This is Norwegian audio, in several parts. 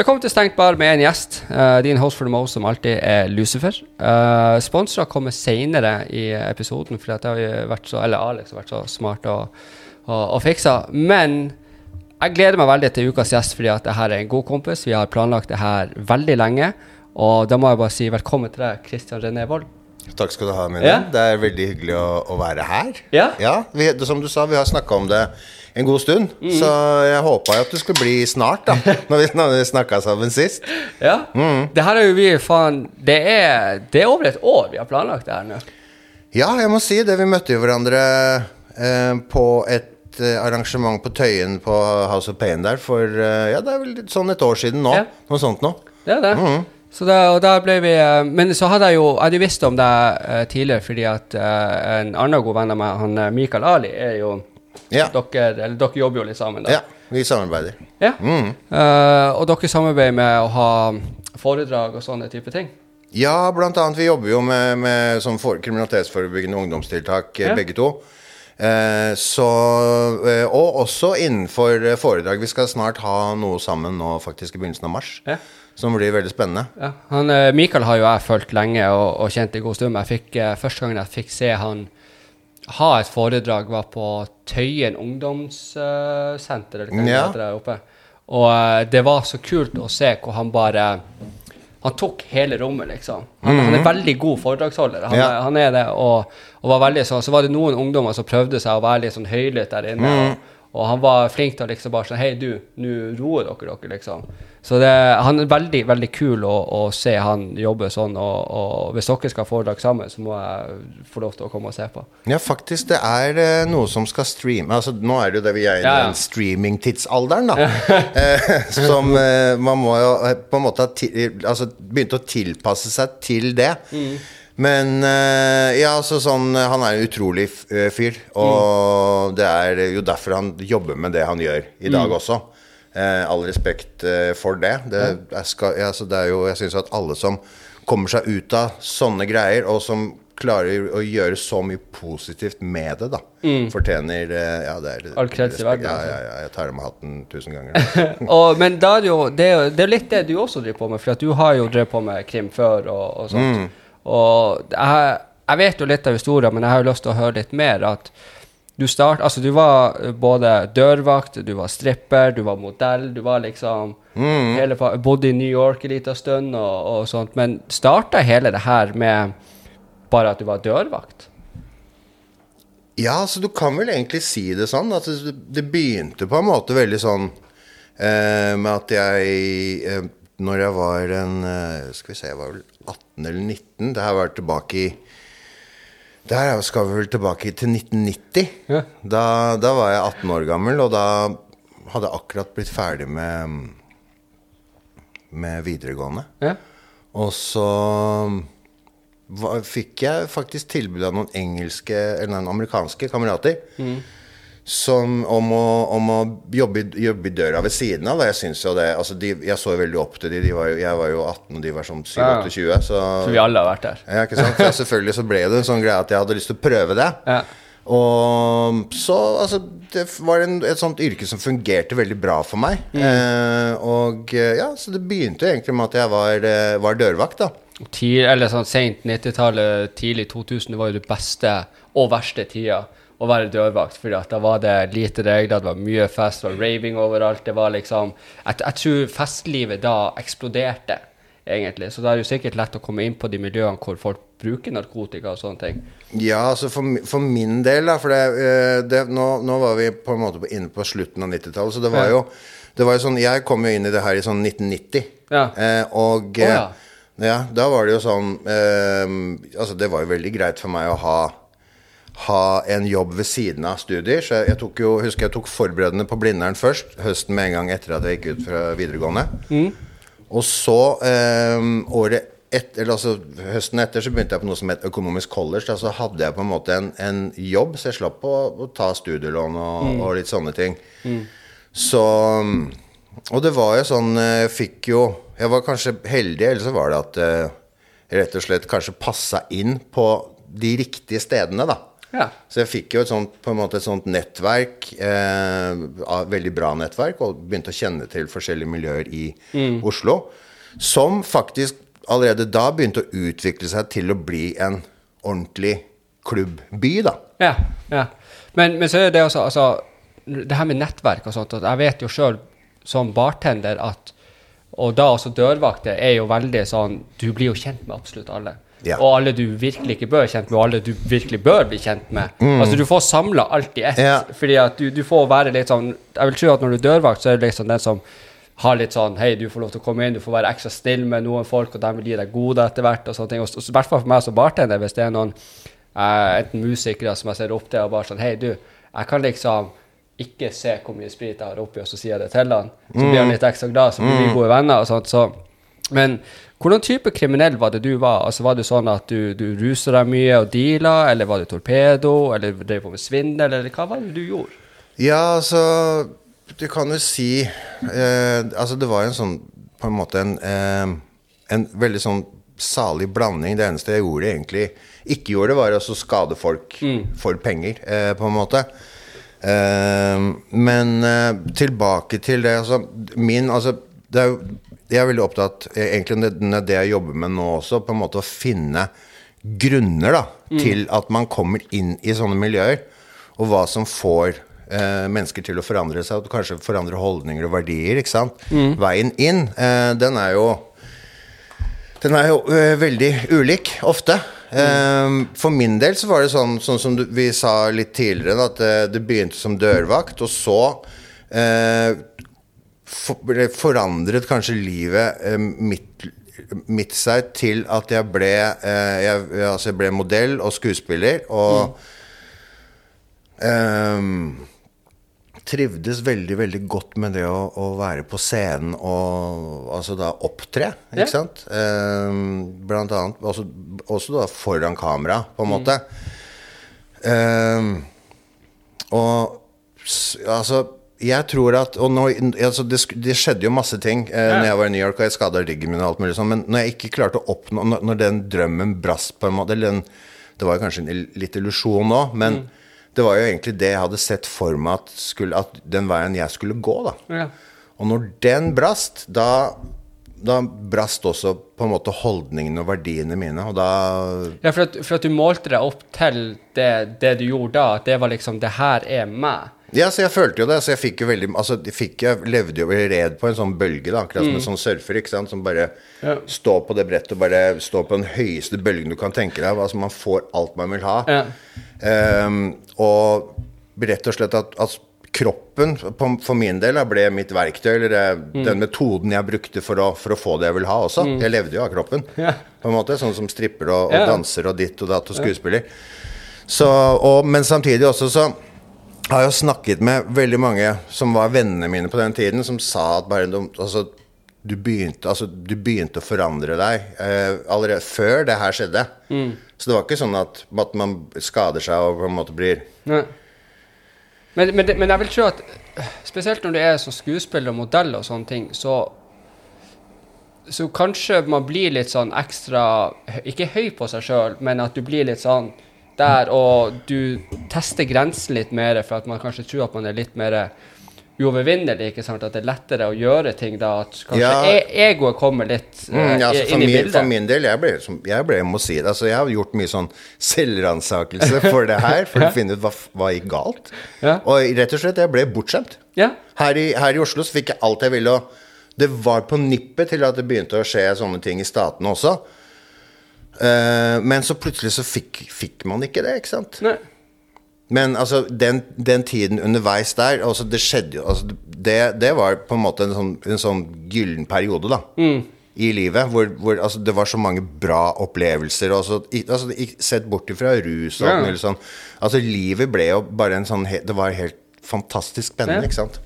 Velkommen til Stengt bar med en gjest. Uh, din host for the most som alltid er Lucifer. Uh, Sponsorer kommer senere i episoden, for det har vært så, eller Alex har vært så smart og, og, og fiksa. Men jeg gleder meg veldig til ukas gjest, fordi at det her er en god kompis. Vi har planlagt det her veldig lenge. Og da må jeg bare si velkommen til deg, Christian René Wold. Takk skal du ha, Mine. Ja. Det er veldig hyggelig å, å være her. Ja. vi, som du sa, vi har snakka om det en god stund. Mm. Så jeg håpa jo at det skulle bli snart, da. Når vi, når vi snakka sammen sist. Ja. Det her er jo vi faen det er, det er over et år vi har planlagt det her nå. Ja, jeg må si det. Vi møtte jo hverandre eh, på et eh, arrangement på Tøyen på House of Pain der for eh, Ja, det er vel litt sånn et år siden nå. Ja. Noe sånt nå. Det er det. Så da, og da ble vi eh, Men så hadde jeg jo Jeg hadde visst om det eh, tidligere, fordi at en annen god venn av meg, han Michael Ali, er jo Ja. dere, eller dere jobber jo litt sammen, da. ja vi samarbeider. Ja. Eh, og dere samarbeider med å ha foredrag og sånne type ting. Ja, blant annet. Vi jobber jo med, med sånn for, kriminalitetsforebyggende ungdomstiltak, eh, Ja. begge to. Eh, så, eh, og også innenfor eh, foredrag. Vi skal snart ha noe sammen nå, faktisk i begynnelsen av mars. Ja. Som blir veldig spennende. Ja. Han, Mikael har jo jeg fulgt lenge og, og kjent i god stund. Jeg fikk, første gangen jeg fikk se han ha et foredrag, var på Tøyen ungdomssenter, eller hva det Ja. heter der oppe. Og eh, det var så kult å se hvor han bare Han tok hele rommet, liksom. Han, han er veldig god foredragsholder. Han, Mhm. Ja. han er det, og, og var veldig sånn Så var det noen ungdommer som prøvde seg å være litt sånn høylytt der inne. Mm. og, og han var flink til å liksom bare sånn Hei, du, nå roer dere dere, liksom. Så det, han er veldig, veldig kul å, å se han jobbe sånn. Og, og hvis dere skal ha foredrag sammen, så må jeg få lov til å komme og se på. Ja, faktisk. Det er eh, noe som skal streame Altså, nå er det jo det vi er i Ja, ja. den streamingtidsalderen, da. eh, som eh, man må jo på en måte ha altså, begynt å tilpasse seg til det. Men eh, ja, altså sånn Han er en utrolig eh, fyr. Og det er jo derfor han jobber med det han gjør i dag også. Eh, all respekt eh, for det. Det, jeg skal, ja, altså, det jo Jeg syns at alle som kommer seg ut av sånne greier, og som klarer å gjøre så mye positivt med det, da, fortjener eh, Ja, det er All kreds i verden, Ja, altså. ja, ja, jeg tar av meg hatten tusen ganger. og, men da er det jo det, er jo det er litt det du også driver på med, for du har jo drevet på med krim før og, og sånt. Og jeg, jeg vet jo litt av historien, men jeg har jo lyst til å høre litt mer. At du start, altså du var både dørvakt, du var stripper, du var modell, du var liksom hele, Bodde i New York en liten stund og, og sånt. Men starta hele det her med bare at du var dørvakt? Ja, altså du kan vel egentlig si det sånn. At det, det begynte på en måte veldig sånn eh, med at jeg eh, Når jeg var en eh, Skal vi se, jeg var vel 18 eller 19. Det her var tilbake i Der skal vi vel tilbake til 1990. Ja. Da, da var jeg 18 år gammel, og da hadde jeg akkurat blitt ferdig med, med videregående. Ja. Og så var, fikk jeg faktisk tilbud av noen engelske Eller noen amerikanske kamerater som, om, å, om å jobbe, jobbe i døra ved siden av. Jeg synes jo det, altså de, jeg så jo veldig opp til de, de var jo, Jeg var jo 18, og de var sånn 7-28, så så, vi alle har vært der. ja, ikke sant? Ja, selvfølgelig så ble det en sånn greie at jeg hadde lyst til å prøve det. Ja. Og så altså Det var en, et sånt yrke som fungerte veldig bra for meg. Eh, og eh, ja, så det begynte egentlig med at jeg var, eh, var dørvakt, da. Tid, eller sånn sent 90-tallet, tidlig 2000, det var jo det beste og verste tida å være dørvakt. fordi at da var det lite regler, det var mye fest, det var raving overalt. Det var liksom Jeg, jeg tror festlivet da eksploderte, egentlig. Så da er det jo sikkert lett å komme inn på de miljøene hvor folk bruker narkotika og sånne ting. Ja, altså for, for min del, da. For det, eh, det, nå, nå var vi på en måte inne på slutten av 90-tallet, så det var jo det var jo sånn, Jeg kom jo inn i det her i sånn 1990. Ja. Eh, og eh, ja. ja, da var det jo sånn eh, Altså, det var jo veldig greit for meg å ha ha en jobb ved siden av studier. Så jeg, tok jo, husker jeg tok forberedende på Blindern først, høsten med en gang etter at jeg gikk ut fra videregående. Og så eh, året et, eller altså, høsten etter så begynte jeg på noe som het økonomisk college. Da, så hadde jeg på en måte en, en jobb, så jeg slapp å, å ta studielån og, og litt sånne ting. Så Og det var jo sånn eh, Jeg fikk jo Jeg var kanskje heldig, eller så var det at eh, jeg rett og slett kanskje passa inn på de riktige stedene, da. Ja. Så jeg fikk jo et sånt, på en måte et sånt nettverk, eh, veldig bra nettverk, og begynte å kjenne til forskjellige miljøer i Oslo, som faktisk allerede da begynte å utvikle seg til å bli en ordentlig klubbby, da. Ja, ja. Men, men så er det også altså, Det her med nettverk og sånt, at jeg vet jo sjøl som bartender at Og da også dørvakter er jo veldig sånn Du blir jo kjent med absolutt alle. Ja. Og alle du virkelig ikke bør kjent med, og alle du virkelig bør bli kjent med. Altså Du får samla alt i ett. Mm. Ja. Fordi at du, du får være litt sånn Jeg vil tro at når du er dørvakt, så er det liksom den som har litt sånn Hei, du får lov til å komme inn, du får være ekstra snill med noen folk, og de vil gi deg gode etter hvert. Og sånne ting. Og I hvert fall for meg som bartender, hvis det er noen eh, enten musikere som jeg ser opp til, og bare sånn Hei, du, jeg kan liksom ikke se hvor mye sprit jeg har oppi, og så sier jeg det til han. Så blir han litt ekstra glad, så blir vi gode venner og sånt. Så. Men hvordan type kriminell var det du var? Altså Var det sånn at du, du rusa deg mye og deala, eller var det torpedo, eller drev på med svindel, eller hva var det du gjorde? Ja, altså Du kan jo si eh, Altså, det var en sånn På en måte en, eh, en veldig sånn salig blanding. Det eneste jeg gjorde, egentlig ikke gjorde, var å skade folk for penger, eh, på en måte. Eh, men eh, tilbake til det altså, Min Altså, det er jo Jeg er veldig opptatt eh, Egentlig det, det jeg jobber med nå også, på en måte å finne grunner da, til at man kommer inn i sånne miljøer, og hva som får eh, mennesker til å forandre seg, og kanskje forandre holdninger og verdier. ikke sant? Veien inn, eh, den er jo den er jo eh, veldig ulik, ofte. Eh, for min del så var det sånn, sånn som du, vi sa litt tidligere, at eh, det begynte som dørvakt, og så eh, for, forandret kanskje livet eh, mitt, mitt seg til at jeg ble, eh, jeg, altså jeg ble modell og skuespiller, og ehm, trivdes veldig, veldig godt med det å, å være på scenen og altså da opptre, ikke Ja. sant? Ehm, blant annet også, også da foran kamera, på en måte. Ehm, og altså jeg tror at Og nå, altså det, det skjedde jo masse ting eh, Ja. Når jeg var i New York og jeg skada ryggen min og alt mulig sånn, men når jeg ikke klarte å oppnå Når, når den drømmen brast på en måte eller den, Det var jo kanskje en litt illusjon nå, men det var jo egentlig det jeg hadde sett for meg at, skulle, at den veien jeg skulle gå, da. Ja. Og når den brast, da, da brast også på en måte holdningene og verdiene mine, og da Ja, for at, for at du målte deg opp til det, det du gjorde da, at det var liksom Det her er meg. Ja, så jeg følte jo det. Så jeg fikk jo veldig Altså, fikk, jeg levde jo jeg red på en sånn bølge, da. Akkurat som en sånn surfer, ikke sant. Som bare Ja. står på det brettet og bare står på den høyeste bølgen du kan tenke deg. Altså, man får alt man vil ha. Ja. Um, og rett og slett at, at kroppen, på, for min del, da, ble mitt verktøy. Eller det, den metoden jeg brukte for å, for å få det jeg vil ha også. Jeg levde jo av kroppen, Ja. på en måte. Sånn som stripper og, og danser og ditt og datt og skuespiller. Så, og, men samtidig også så har jo snakket med veldig mange som var vennene mine på den tiden, som sa at bare altså, du, begynte, altså, du begynte å forandre deg eh, allerede før det her skjedde. Så det var ikke sånn at, at man skader seg og på en måte blir Nei. Men, men, men jeg vil tro at spesielt når du er som skuespiller og modell og sånne ting, så så kanskje man blir litt sånn ekstra Ikke høy på seg sjøl, men at du blir litt sånn der, og du tester grensen litt mer, for at man kanskje tror at man er litt mer uovervinnelig. ikke sant? At det er lettere å gjøre ting da. At kanskje Ja. e egoet kommer litt eh, Mm, ja, altså, inn i min, bildet. for min del, jeg ble, jeg ble må si det, altså, jeg har gjort mye sånn selvransakelse for det her, for å finne ut hva, hva gikk galt. Ja. Og rett og slett, jeg ble bortskjemt. Ja. Her i, her i Oslo så fikk jeg alt jeg ville, og det var på nippet til at det begynte å skje sånne ting i statene også. Eh, men så plutselig så fikk, fikk man ikke det, ikke sant? Nei. Men altså, den, den tiden underveis der altså, Det skjedde jo altså, det, det var på en måte en sånn, en sånn gyllen periode, da. I livet. Hvor, hvor altså, det var så mange bra opplevelser. Og så, i, altså, sett bort ifra rus og alt Ja. mulig sånn. Altså, livet ble jo bare en sånn Det var helt fantastisk spennende, Ja. ikke sant?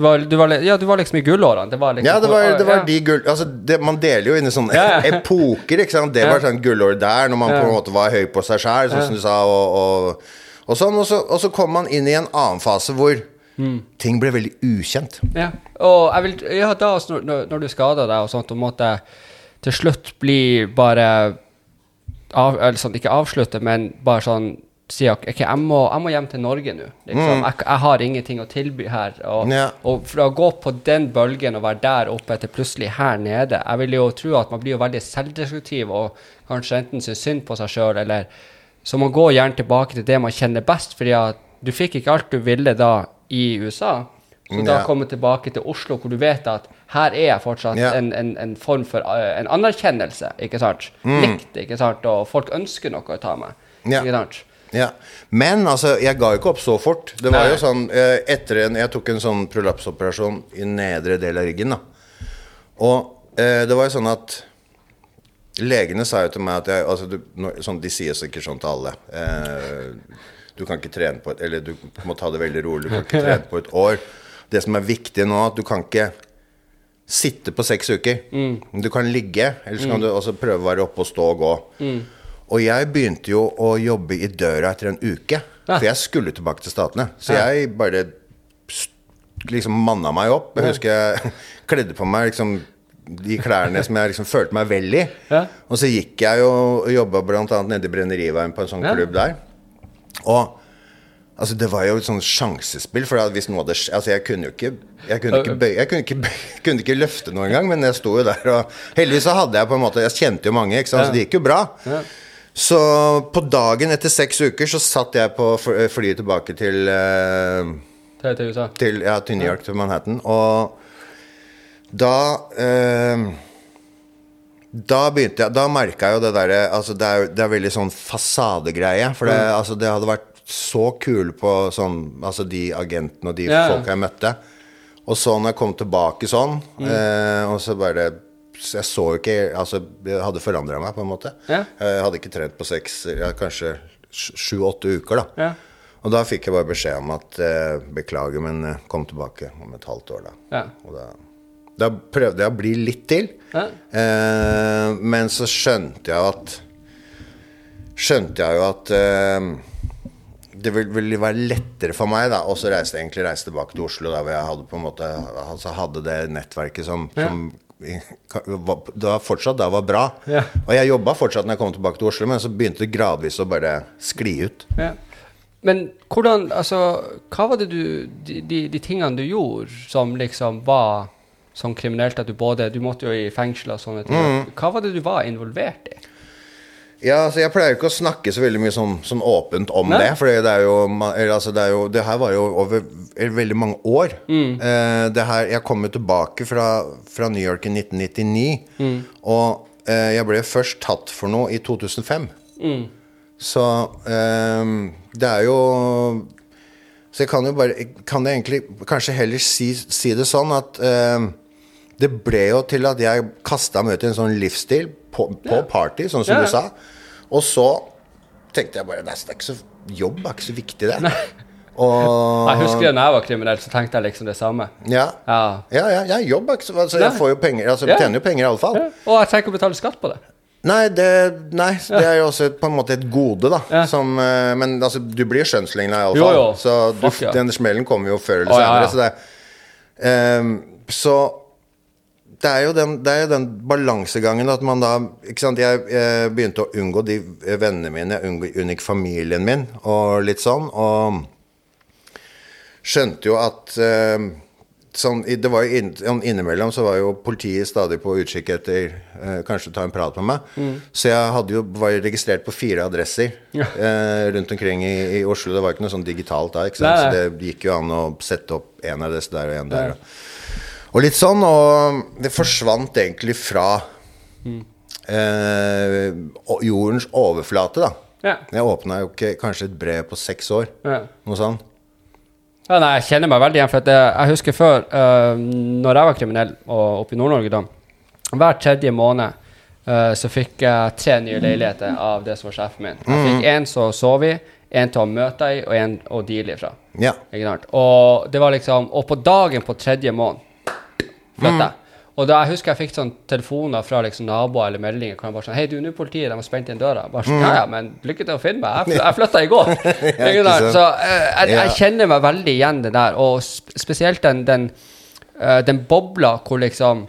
Du var, du var, ja, du var liksom i gullårene. Det var liksom Ja, det var, det var ja. de gull... Altså, det, man deler jo inn i sånne Ja, epoker, ikke sant. Det var sånn gullår der, når man på en måte var høy på seg sjæl, sånn som du sa, og, og, og sånn. Og så, og så kom man inn i en annen fase hvor Mm. ting ble veldig ukjent. Ja, og jeg vil, ja, da altså, når, når- du skader deg og sånt, og måtte til slutt bli bare av, eller sånn, Ikke avslutte, men bare sånn sier ok, jeg, må, jeg må hjem til Norge nå. Liksom. Jeg, jeg har ingenting å tilby her. Og, Ja. og for å gå på den bølgen og være der oppe til plutselig her nede Jeg vil jo tro at man blir jo veldig selvdestruktiv og kanskje enten syns synd på seg sjøl, eller Så man går gjerne tilbake til det man kjenner best, fordi at du fikk ikke alt du ville da i USA. Så da Ja. komme tilbake til Oslo, hvor du vet at her er jeg fortsatt Ja. en, en, en form for uh, en anerkjennelse, ikke sant? Likt, ikke sant? Og folk ønsker noe å ta meg. Mm. Ja. Ikke sant? Ja. Men altså, jeg ga jo ikke opp så fort. Det var Nei. jo sånn eh, etter en, Jeg tok en sånn prolapsoperasjon i nedre del av ryggen. da Og eh, det var jo sånn at Legene sa jo til meg at jeg, altså, du, sånn, De sier sikkert sånn til alle. Eh, du kan ikke trene på et Eller du må ta det veldig rolig. Du kan ikke trene på et år. Det som er viktig nå, at du kan ikke sitte på seks uker. Du kan ligge, eller så kan du også prøve å være oppe og stå og gå. Og jeg begynte jo å jobbe i døra etter en uke. For jeg skulle tilbake til Statene. Så jeg bare liksom manna meg opp. Jeg husker jeg kledde på meg liksom de klærne som jeg liksom følte meg vel i. Ja. Og så gikk jeg jo og jobba bl.a. nede i Brenneriveien på en sånn Ja. klubb der. Og altså, det var jo et sånn sjansespill. For hvis noe hadde Altså, jeg kunne jo ikke Jeg kunne ikke, bøye, jeg kunne ikke, bøy, kunne ikke løfte noe engang, men jeg sto jo der, og heldigvis så hadde jeg på en måte Jeg kjente jo mange, ikke sant, så det gikk jo bra. Så på dagen etter seks uker så satt jeg på fl- flyet tilbake til uh, Til, til USA. til, ja, til New York, til Manhattan. Og da uh, Da begynte jeg Da merka jeg jo det derre altså det, er, det er veldig sånn fasadegreie. For det, altså det hadde vært så kule på sånn Altså de agentene og de Ja. folka jeg møtte. Og så når jeg kom tilbake sånn, Mm. eh, og så bare Jeg så jo ikke Altså, jeg hadde forandra meg, på en måte. Ja. Jeg hadde ikke trent på seks, ja, kanskje sju-åtte uker, da. Ja. Og da fikk jeg bare beskjed om at eh, beklager, men eh, kom tilbake om et halvt år, da. Ja. Og da, da prøvde jeg å bli litt til. Ja. Eh, men så skjønte jeg at Skjønte jeg jo at eh, det ville ville være lettere for meg da, også reise, egentlig reise tilbake til Oslo, der hvor jeg hadde på en måte altså hadde det nettverket som, som det var fortsatt da var bra. Ja. Og jeg jobba fortsatt når jeg kom tilbake til Oslo, men så begynte det gradvis å bare skli ut. Ja. Men hvordan Altså, hva var det du De, de, de tingene du gjorde som liksom var sånn kriminelt at du både Du måtte jo i fengsel og sånne ting. Mm. Hva var det du var involvert i? Ja, altså Jeg pleier ikke å snakke så veldig mye sånn, sånn åpent om Nei. det. For det er jo altså, det, er jo, det her var jo over veldig mange år. Eh, det her, jeg kom jo tilbake fra, fra New York i 1999. Og eh, jeg ble først tatt for noe i 2005. Så eh, det er jo Så jeg kan jo bare Kan jeg egentlig kanskje heller si, si det sånn at eh, det ble jo til at jeg kasta meg ut i en sånn livsstil på, på party, sånn som ja. du sa. Og så tenkte jeg bare Nei, det er ikke så, jobb er ikke så viktig, det. Og Jeg husker da jeg var kriminell, så tenkte jeg liksom det samme. Ja. Ja. Ja, ja, ja, jobb er ikke så altså, Jeg får jo penger. Altså, jeg tjener jo penger i alle fall. Og jeg trenger ikke å betale skatt på det. Nei, det, nei, det er jo også på en måte et gode, da. Ja. Som, eh, men altså, du blir skjønnsligna i alle fall. Så du, Fuck, den smellen kommer jo før eller senere. ja. Så, det, um, så det er jo den, det er den balansegangen at man da ikke sant, Jeg, jeg begynte å unngå de vennene mine, jeg unngikk familien min og litt sånn. Og skjønte jo at eh, sånn, det var jo inn, sånn Innimellom så var jo politiet stadig på utkikk etter eh, kanskje ta en prat med meg. Mm. Så jeg jo, var jo registrert på fire adresser eh, rundt omkring i, i Oslo. Det var ikke noe sånn digitalt da, ikke sant? Nei, så det gikk jo an å sette opp en adresse der og en der. Og, og litt sånn, og det forsvant egentlig fra Mm. eh, jordens overflate, da. Ja. Jeg åpna jo ikke kanskje et brev på seks år. Ja. Noe sånt. Ja, nei, jeg kjenner meg veldig igjen. For jeg, jeg husker før, uh, når jeg var kriminell og oppe i Nord-Norge da Hver tredje måned uh, så fikk jeg tre nye leiligheter av det som var sjefen min. Jeg fikk en som å sove i, en til å møte i, og en å deale ifra. Ja. Og det var liksom Og på dagen på tredje måned flytta jeg. Og da jeg husker jeg fikk sånn telefoner fra liksom naboer eller meldinger hvor de bare sånn Hei, du, nå er politiet, de har spent inn døra. Bare sånn, Ja, ja, men lykke til å finne meg. Jeg, jeg flytta i går. Sant? Så eh, jeg, jeg kjenner meg veldig igjen det der, og spesielt den, den, eh, den bobla hvor liksom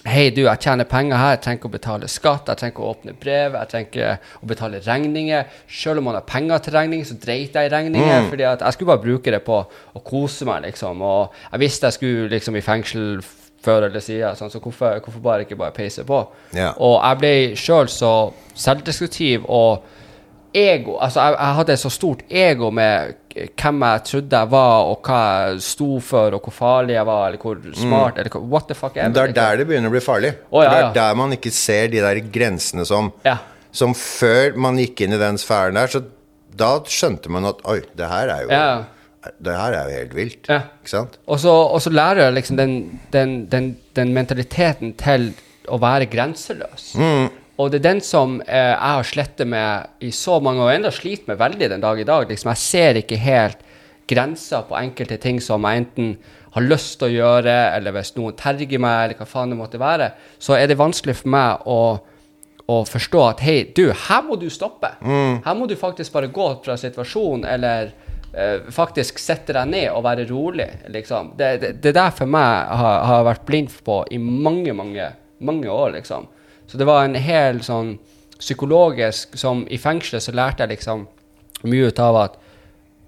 Hei, du, jeg tjener penger her, jeg trenger ikke å betale skatt, jeg trenger ikke å åpne brev, jeg trenger ikke å betale regninger. Selv om man har penger til regning, så dreit jeg i regninger. fordi at jeg skulle bare bruke det på å kose meg, liksom. Og jeg visste jeg skulle liksom i fengsel før eller siden, sånn, så hvorfor, hvorfor bare ikke bare peise på? Yeah. Og jeg ble sjøl så selvdestruktiv og ego Altså, jeg, jeg hadde så stort ego med hvem jeg trodde jeg var, og hva jeg sto for, og hvor farlig jeg var, eller hvor smart, eller what the fuck ever. Det er der det begynner å bli farlig. Oh, ja, ja. det er der man ikke ser de der grensene som Ja. Som før man gikk inn i den sfæren der, så da skjønte man at Oi, det her er jo Ja. Det her er jo helt vilt. Ja. Ikke sant? Og så, og så lærer jeg liksom den, den, den, den mentaliteten til å være grenseløs. Og det er den som eh, jeg har slettet med i så mange år, og enda sliter med veldig den dag i dag. Liksom, jeg ser ikke helt grenser på enkelte ting som jeg enten har lyst til å gjøre, eller hvis noen terger meg, eller hva faen det måtte være, så er det vanskelig for meg å og forstå at hei, du, her må du stoppe. Her må du faktisk bare gå fra situasjonen, eller faktisk sette deg ned og være rolig. Liksom. Det, det, det der for meg har, har vært blind på i mange, mange, mange år, liksom. Så det var en hel sånn psykologisk som I fengselet så lærte jeg liksom mye ut av at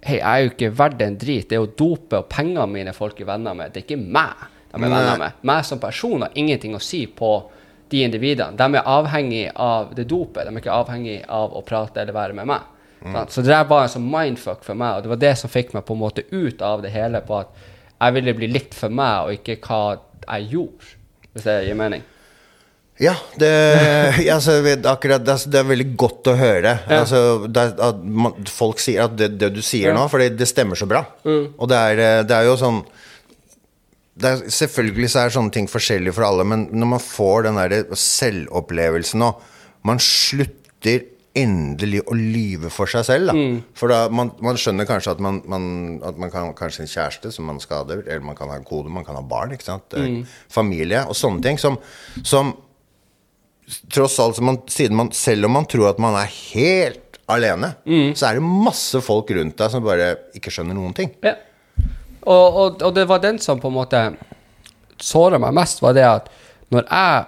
Hei, jeg er jo ikke verdt en drit. Det er jo dopet og pengene mine folk er venner med. Det er ikke meg de er venner med. Meg som person har ingenting å si på de individene. De er avhengig av det dopet. De er ikke avhengig av å prate eller være med meg. Sant? Så det der var en sånn mindfuck for meg, og det var det som fikk meg på en måte ut av det hele, på at jeg ville bli likt for meg, og ikke hva jeg gjorde. Hvis det gir mening. Ja, det, altså, akkurat, det, er- veldig godt å høre. Altså, det, at man, folk sier at det, det du sier Ja. nå, for det, stemmer så bra. Og det er, eh, det er jo sånn det er, Selvfølgelig så er sånne ting forskjellige for alle, men når man får den der selvopplevelsen nå man slutter endelig å lyve for seg selv, da. For da, man, man skjønner kanskje at man, man, at man kan kanskje en kjæreste som man skader, eller man kan ha en kode, man kan ha barn, ikke sant. Mm. Familie og sånne ting som, som tross alt, så man, siden man, selv om man tror at man er helt alene, så er det masse folk rundt deg som bare ikke skjønner noen ting. Ja. Og, og, og det var den som på en måte såra meg mest, var det at når jeg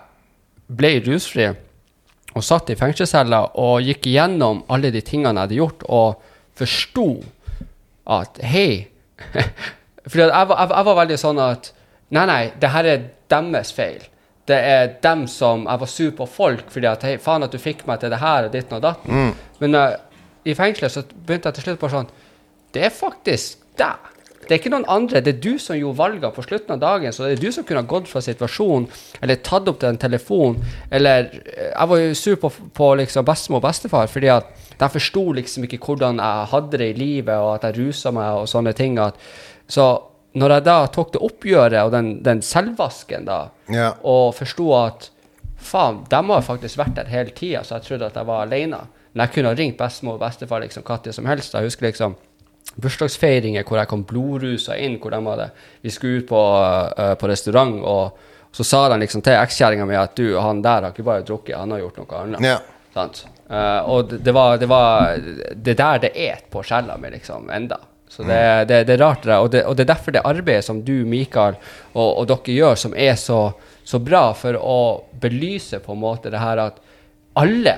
ble rusfri og satt i fengselscella og gikk igjennom alle de tingene jeg hadde gjort, og forsto at hei For jeg, jeg, jeg var veldig sånn at nei, nei, det her er deres feil. Det er dem som Jeg var sur på folk fordi at hei, faen at du fikk meg til det her og ditten og datten. Men uh, i fengselet så begynte jeg til slutt bare sånn Det er faktisk deg. Det er ikke noen andre. Det er du som gjorde valgene på slutten av dagen. Så det er du som kunne ha gått fra situasjonen, eller tatt opp den telefonen, eller eh, Jeg var jo sur på, på liksom bestemor og bestefar, fordi at de forsto liksom ikke hvordan jeg hadde det i livet, og at jeg rusa meg og sånne ting. At, så når jeg da tok det oppgjøret og den, den selvvasken, da, Ja. og forsto at faen, de har faktisk vært der hele tida, så jeg trodde at jeg var alene. Men jeg kunne ha ringt bestemor og bestefar liksom hva som helst. Jeg husker liksom bursdagsfeiringer hvor jeg kom blodrusa inn, hvor de hadde Vi skulle ut på, uh, på restaurant, og så sa de liksom til ekskjerringa mi at du, han der har ikke bare drukket, han har gjort noe annet. Ja. Sant? Uh, og det, var det var det der det et på sjela mi, liksom, enda. Så det, det, det er rart, det der. Og det, og det er derfor det arbeidet som du, Mikael, og, og dere gjør, som er så, så bra for å belyse på en måte det her at alle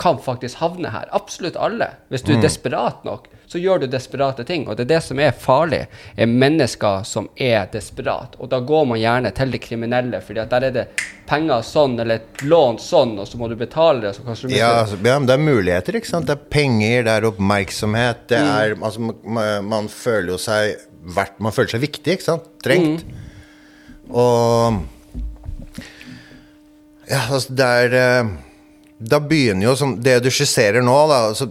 kan faktisk havne her. Absolutt alle. Hvis du er desperat nok, så gjør du desperate ting. Og det er det som er farlig, er mennesker som er desperate. Og da går man gjerne til det kriminelle, fordi at der er det penger sånn, eller et lån sånn, og så må du betale det. Du Ja, mister altså, ja, men det er muligheter, ikke sant? Det er penger, det er oppmerksomhet, det er Altså, man, man føler jo seg verdt Man føler seg viktig, ikke sant? Trengt. Og Ja, altså, det er eh, Da begynner jo som Det du skisserer nå, da altså,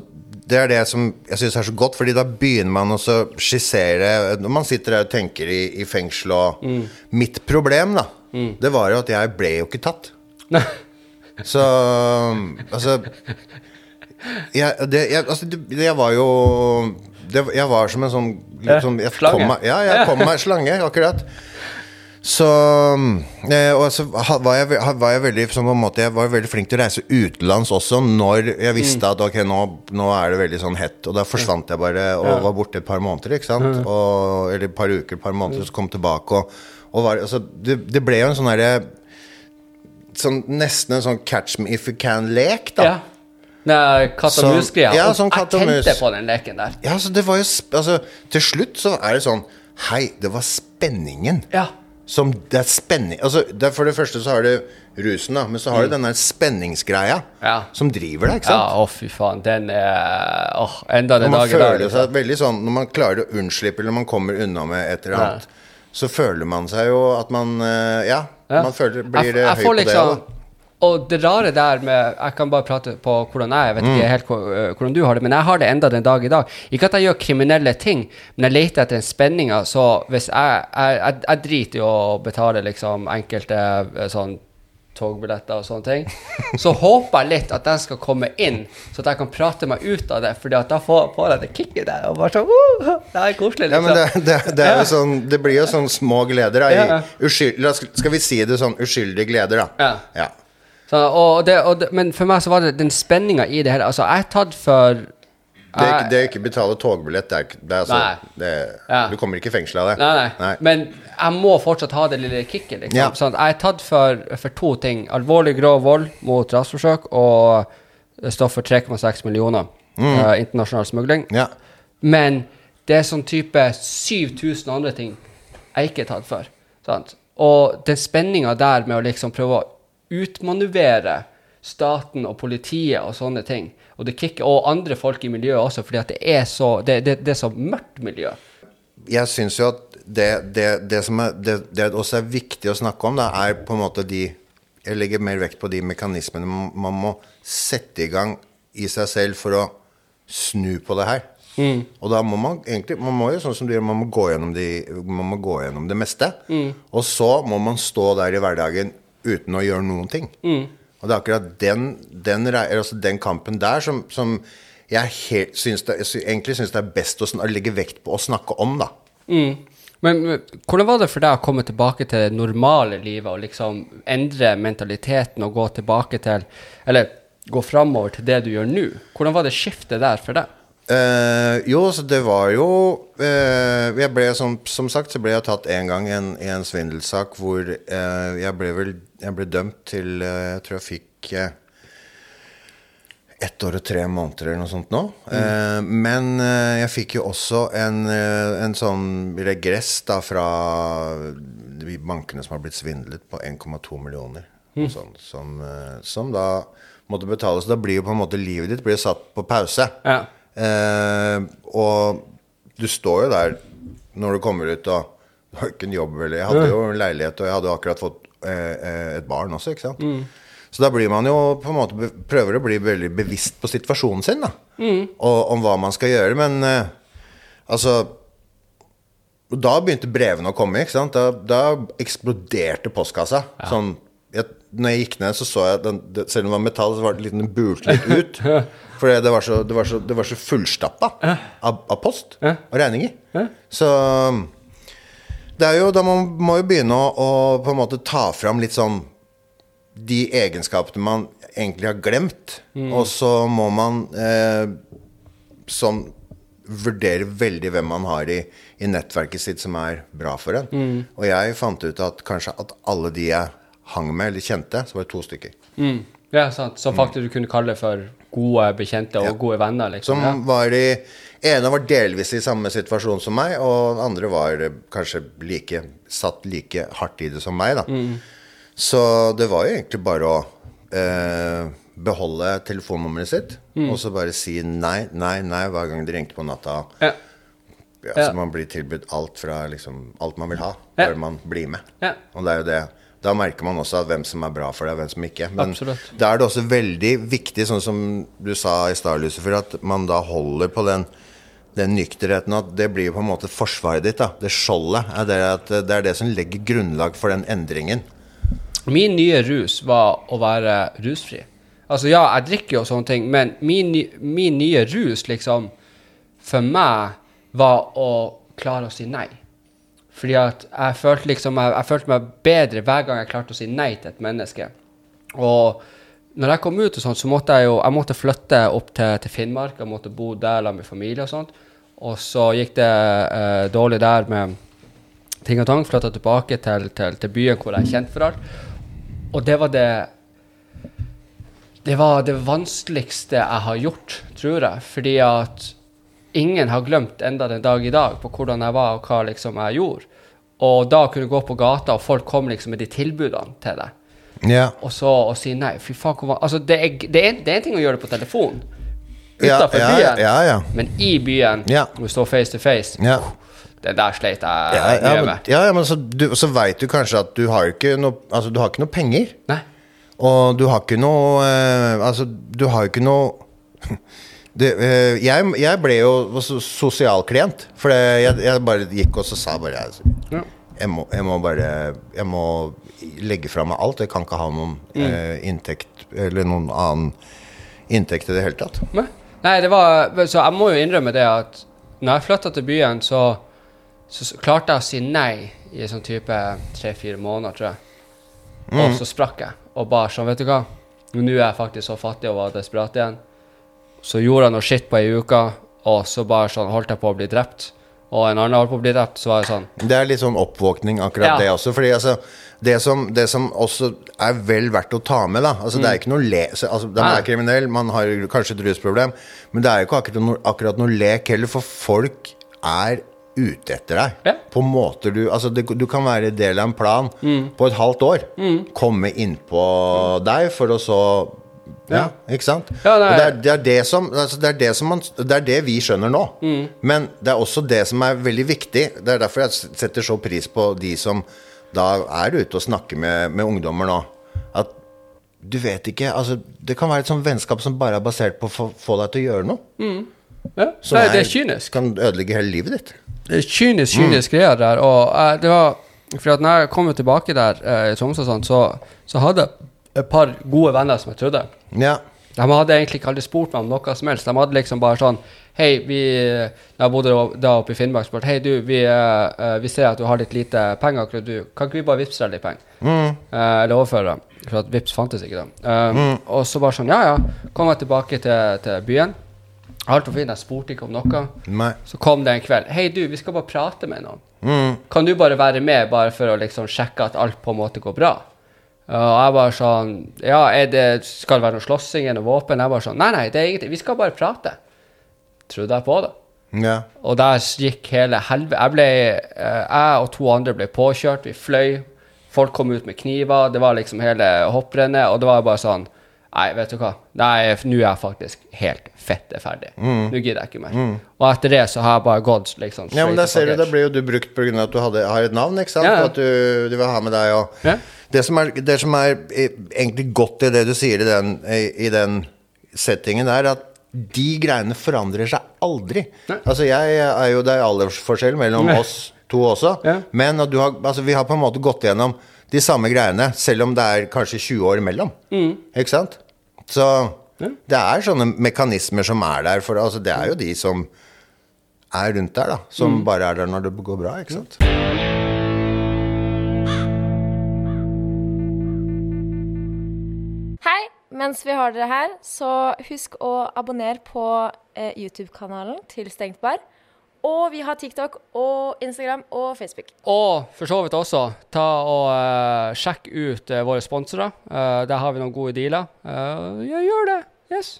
det er det som jeg syns er så godt, fordi da begynner man å skissere Når man sitter der og tenker i, i fengsel og Mitt problem, da, det var jo at jeg ble jo ikke tatt. Nei. Så Altså jeg, det, jeg, altså, det, jeg var jo det, Jeg var som en sånn, sånn jeg slange. Kom ja, jeg kom meg slange, akkurat. Så eh, Og så var jeg, var jeg veldig på en måte, Jeg var veldig flink til å reise utenlands også når jeg visste at ok, nå, nå er det veldig sånn hett. Og da forsvant jeg bare og var borte et par måneder. ikke sant? Og, eller et par uker, et par måneder, og så kom tilbake. Og, og var, altså, det, det ble jo en sånn herre sånn, nesten en sånn catch me if you can-lek, da. Ja. Nei, katt og mus-greia. ja, sånn katt og jeg mus. tente på den leken der. Ja, så det var jo altså, Til slutt så er det sånn Hei, det var spenningen. Ja. Som det er spenning altså, det er For det første så har du rusen, da, men så har du den der spenningsgreia Mm. Ja. som driver deg, ikke Ja, sant? å fy faen. Den er Åh, enda den dag i dag. liksom. seg veldig sånn Når man klarer å unnslippe, eller man kommer unna med et eller annet, så føler man seg jo at man eh, Ja, Ja. man føler, Jeg blir eh, jeg høy på det. liksom- Da. Og det rare der med Jeg kan bare prate på hvordan jeg Jeg vet Mm. ikke helt øh, hvordan du har det, men jeg har det enda den dag i dag. Ikke at jeg gjør kriminelle ting, men jeg leter etter den spenninga. Så hvis jeg, jeg, jeg, jeg driter i å betale liksom enkelte øh, sånn togbilletter og sånne ting, så håper jeg litt at den skal komme inn, så at jeg kan prate meg ut av det. Fordi at da får, får jeg det kicket der. Og bare sånn uh, Det er koselig, Ja, liksom. men det, det, det er jo sånn Det blir jo sånn små gleder, da. Ja, ja. I uskyld, skal vi si det sånn uskyldige gleder, da. Ja. ja. Så, og det, og det, men for meg så var det den spenninga i det hele. Altså, jeg er tatt for Det er, ikke, det er ikke betale togbillett. Det er, ikke- det er altså, det, Ja. Du kommer ikke i fengsel av det. Nei, nei, Men jeg må fortsatt ha det lille kicket. Liksom. Ja. Sånn, jeg er tatt for, for to ting. Alvorlig grov vold mot rasforsøk og stoff for 3,6 millioner. eh, internasjonal smugling. Ja. Men det er sånn type 7000 andre ting jeg ikke er tatt for. Sant? Og den spenninga der med å liksom prøve å utmanøvrere staten og politiet og sånne ting, og, det kicker, og andre folk i miljøet også, fordi det er så, det, det, det er så mørkt miljø. Jeg syns jo at det, det, det som er, det, også er viktig å snakke om, da, er på en måte de Jeg legger mer vekt på de mekanismene man, må sette i gang i seg selv for å snu på det her. Og da må man egentlig Man må jo sånn som du gjør, man må gå gjennom, de, man må gå gjennom det meste. Og så må man stå der i hverdagen uten å gjøre noen ting. Og det er akkurat den, den, altså den kampen der som, som jeg helt syns det, jeg egentlig syns det er best å, å legge vekt på å snakke om, da. Men, men hvordan var det for deg å komme tilbake til det normale livet og liksom endre mentaliteten og gå tilbake til Eller gå framover til det du gjør nå? Hvordan var det skiftet der for deg? Uh, jo, så det var jo uh, Jeg ble som, som sagt så ble jeg tatt en gang i en, i en svindelsak hvor uh, jeg ble vel Jeg ble dømt til eh, Jeg tror jeg fikk eh, ett år og tre måneder eller noe sånt nå. Eh, men eh, jeg fikk jo også en, en sånn regress da fra de bankene som har blitt svindlet på 1,2 millioner. og Sånt, som, eh, som da måtte betales. Da blir jo på en måte livet ditt blir satt på pause. Ja. Eh, og du står jo der når du kommer ut og du har ikke en jobb eller Jeg hadde jo en leilighet, og jeg hadde akkurat fått et barn også, ikke sant. Så da blir man jo på en måte prøver å bli veldig bevisst på situasjonen sin, da. Og om hva man skal gjøre. Men eh, altså Da begynte brevene å komme. ikke sant? Da, da eksploderte postkassa. Sånn, jeg, når jeg gikk ned, så så jeg den, det, Selv om det var metall, så var det litt, den bulte litt ut. For det var så, det var så, det var så fullstappa av, av post og regninger. Så det er jo, da man må jo begynne å, å på en måte ta fram litt sånn de egenskapene man egentlig har glemt. Og så må man eh, sånn vurdere veldig hvem man har i, i nettverket sitt som er bra for en. Og jeg fant ut at kanskje at alle de jeg hang med eller kjente, så var det to stykker. Mm. Ja, sant. Som faktisk du kunne kalle for gode bekjente og gode venner, liksom. Som var i ene var delvis i samme situasjon som meg, og den andre var kanskje like satt like hardt i det som meg, da. Så det var jo egentlig bare å eh, beholde telefonnummeret sitt, og så bare si nei, nei, nei hver gang de ringte på natta. Ja. Ja. Så man blir tilbudt alt fra liksom alt man vil ha, bare man blir med. Ja. Og det er jo det Da merker man også hvem som er bra for deg, og hvem som ikke. Men Absolutt. da er det også veldig viktig, sånn som du sa i stad, Lucifer, at man da holder på den den nykterheten at det blir på en måte forsvaret ditt. da Det skjoldet er det, at det er det som legger grunnlag for den endringen. Min nye rus var å være rusfri. Altså, ja, jeg drikker jo sånne ting, men min, min nye rus, liksom, for meg, var å klare å si nei. Fordi at jeg følte liksom, jeg, jeg følte meg bedre hver gang jeg klarte å si nei til et menneske. Og når jeg kom ut, og sånt, så måtte jeg jo jeg måtte flytte opp til, til Finnmark. Jeg måtte bo der med familie og sånt. Og så gikk det eh, dårlig der med ting og tang. Flytta tilbake til, til, til byen hvor jeg er kjent for alt. Og det var det Det var det vanskeligste jeg har gjort, tror jeg. Fordi at ingen har glemt enda den dag i dag på hvordan jeg var, og hva liksom jeg gjorde. Og da kunne gå på gata, og folk kom liksom med de tilbudene til deg. Ja. Og så å si nei. Fy faen, hvor Altså, det er, det, er, det er en ting å gjøre det på telefon Ja, utenfor ja, byen, men i byen, når du står face to face, Ja. det der sleit jeg Ja, ja, men, med. ja, ja, men så, du, så veit du kanskje at du har ikke noe Altså, du har ikke noe penger. Nei. Og du har ikke noe eh, Altså, du har ikke noe det, eh, jeg, jeg ble jo sosialklient. For jeg, jeg bare gikk og så sa bare jeg, Ja. Jeg, må, jeg må bare Jeg må legge fra meg alt. Jeg kan ikke ha noen eh, inntekt eller noen annen inntekt i det hele tatt. Nei. Nei, det var Så jeg må jo innrømme det at når jeg flytta til byen, så, så klarte jeg å si nei i sånn type tre-fire måneder, tror jeg. Og så sprakk jeg. Og bare sånn, vet du hva, nå er jeg faktisk så fattig og var desperat igjen. Så gjorde jeg noe shit på ei uke, og så bare sånn holdt jeg på å bli drept. Og en annen holdt på å bli drept, så var det sånn Det er litt sånn oppvåkning, akkurat Ja. det også. Fordi altså, det som, det som også er vel verdt å ta med, da altså, Det er ikke noe le... Altså, de Mm. Er kriminell, man har kanskje et rusproblem, men det er jo ikke akkurat noe, akkurat noe lek heller, for folk er ute etter deg. Ja. På måter du Altså, det, du kan være del av en plan Mm. på et halvt år. Komme innpå deg for å så ja, ikke sant? Ja, nei. Og det, er, det, er det, som, altså det, er det, som man, det er det vi skjønner nå. Mm. Men det er også det som er veldig viktig. Det er derfor jeg setter så pris på de som da er ute og snakker med, med ungdommer nå. At du vet ikke altså, Det kan være et sånt vennskap som bare er basert på å få, deg til å gjøre noe. ja. Som Nei, det er kynisk. Kan ødelegge hele livet ditt. Det er kynisk, kynisk greier der. Og uh, det var For at når jeg kom tilbake der uh, i Tromsø, så, så hadde jeg et par gode venner som jeg trodde. Ja. De hadde egentlig ikke aldri spurt meg om noe som helst. De hadde liksom bare sånn Hei, vi Da jeg bodde da oppe i Finnmark, spurte Hei, du, vi, eh, vi ser at du har litt lite penger. Kan, du, kan ikke vi bare vippse deg litt penger? Eh, eller overføre? For at Vips fantes ikke da. Eh, Og så bare sånn Ja, ja. Kom jeg tilbake til, til byen. Alt var fint, jeg spurte ikke om noe. Nei. Så kom det en kveld. Hei, du, vi skal bare prate med noen. Kan du bare være med, bare for å liksom sjekke at alt på en måte går bra? Og jeg bare sånn Ja, det, skal det være noe slåssing eller våpen? Jeg bare sånn Nei, nei, det er ingenting. Vi skal bare prate. Trodde jeg på det. Ja. Og der gikk hele helvete Jeg ble eh, Jeg og to andre ble påkjørt. Vi fløy. Folk kom ut med kniver. Det var liksom hele hopprennet. Og det var bare sånn Nei, vet du hva. Nei, nå er jeg faktisk helt fette ferdig. Nå gidder jeg ikke mer. Og etter det så har jeg bare gått liksom ja, men der ser du, da blir jo du brukt pga. at du hadde, har et navn, ikke sant? Ja, ja. At du, du, vil ha med deg og Ja. det, som er, det som er eh, egentlig godt i det du sier i den, i, den settingen er at de greiene forandrer seg aldri. Altså, jeg er jo Det er aldersforskjell mellom Nei. oss to også, men at du har, altså, vi har på en måte gått gjennom de samme greiene, selv om det er kanskje 20 år imellom. Mm. Ikke sant? Så det er sånne mekanismer som er der, for altså, det er jo de som er rundt der, da. Som Mm. bare er der når det går bra, ikke sant. Hei! Mens vi har dere her, så husk å abonnere på eh, YouTube-kanalen til Stengt bar. Og vi har TikTok og Instagram og Facebook. Og for så vidt også, ta og uh, sjekk ut uh, våre sponsorer. Uh, der har vi noen gode dealer. Eh, ja, gjør det. Yes.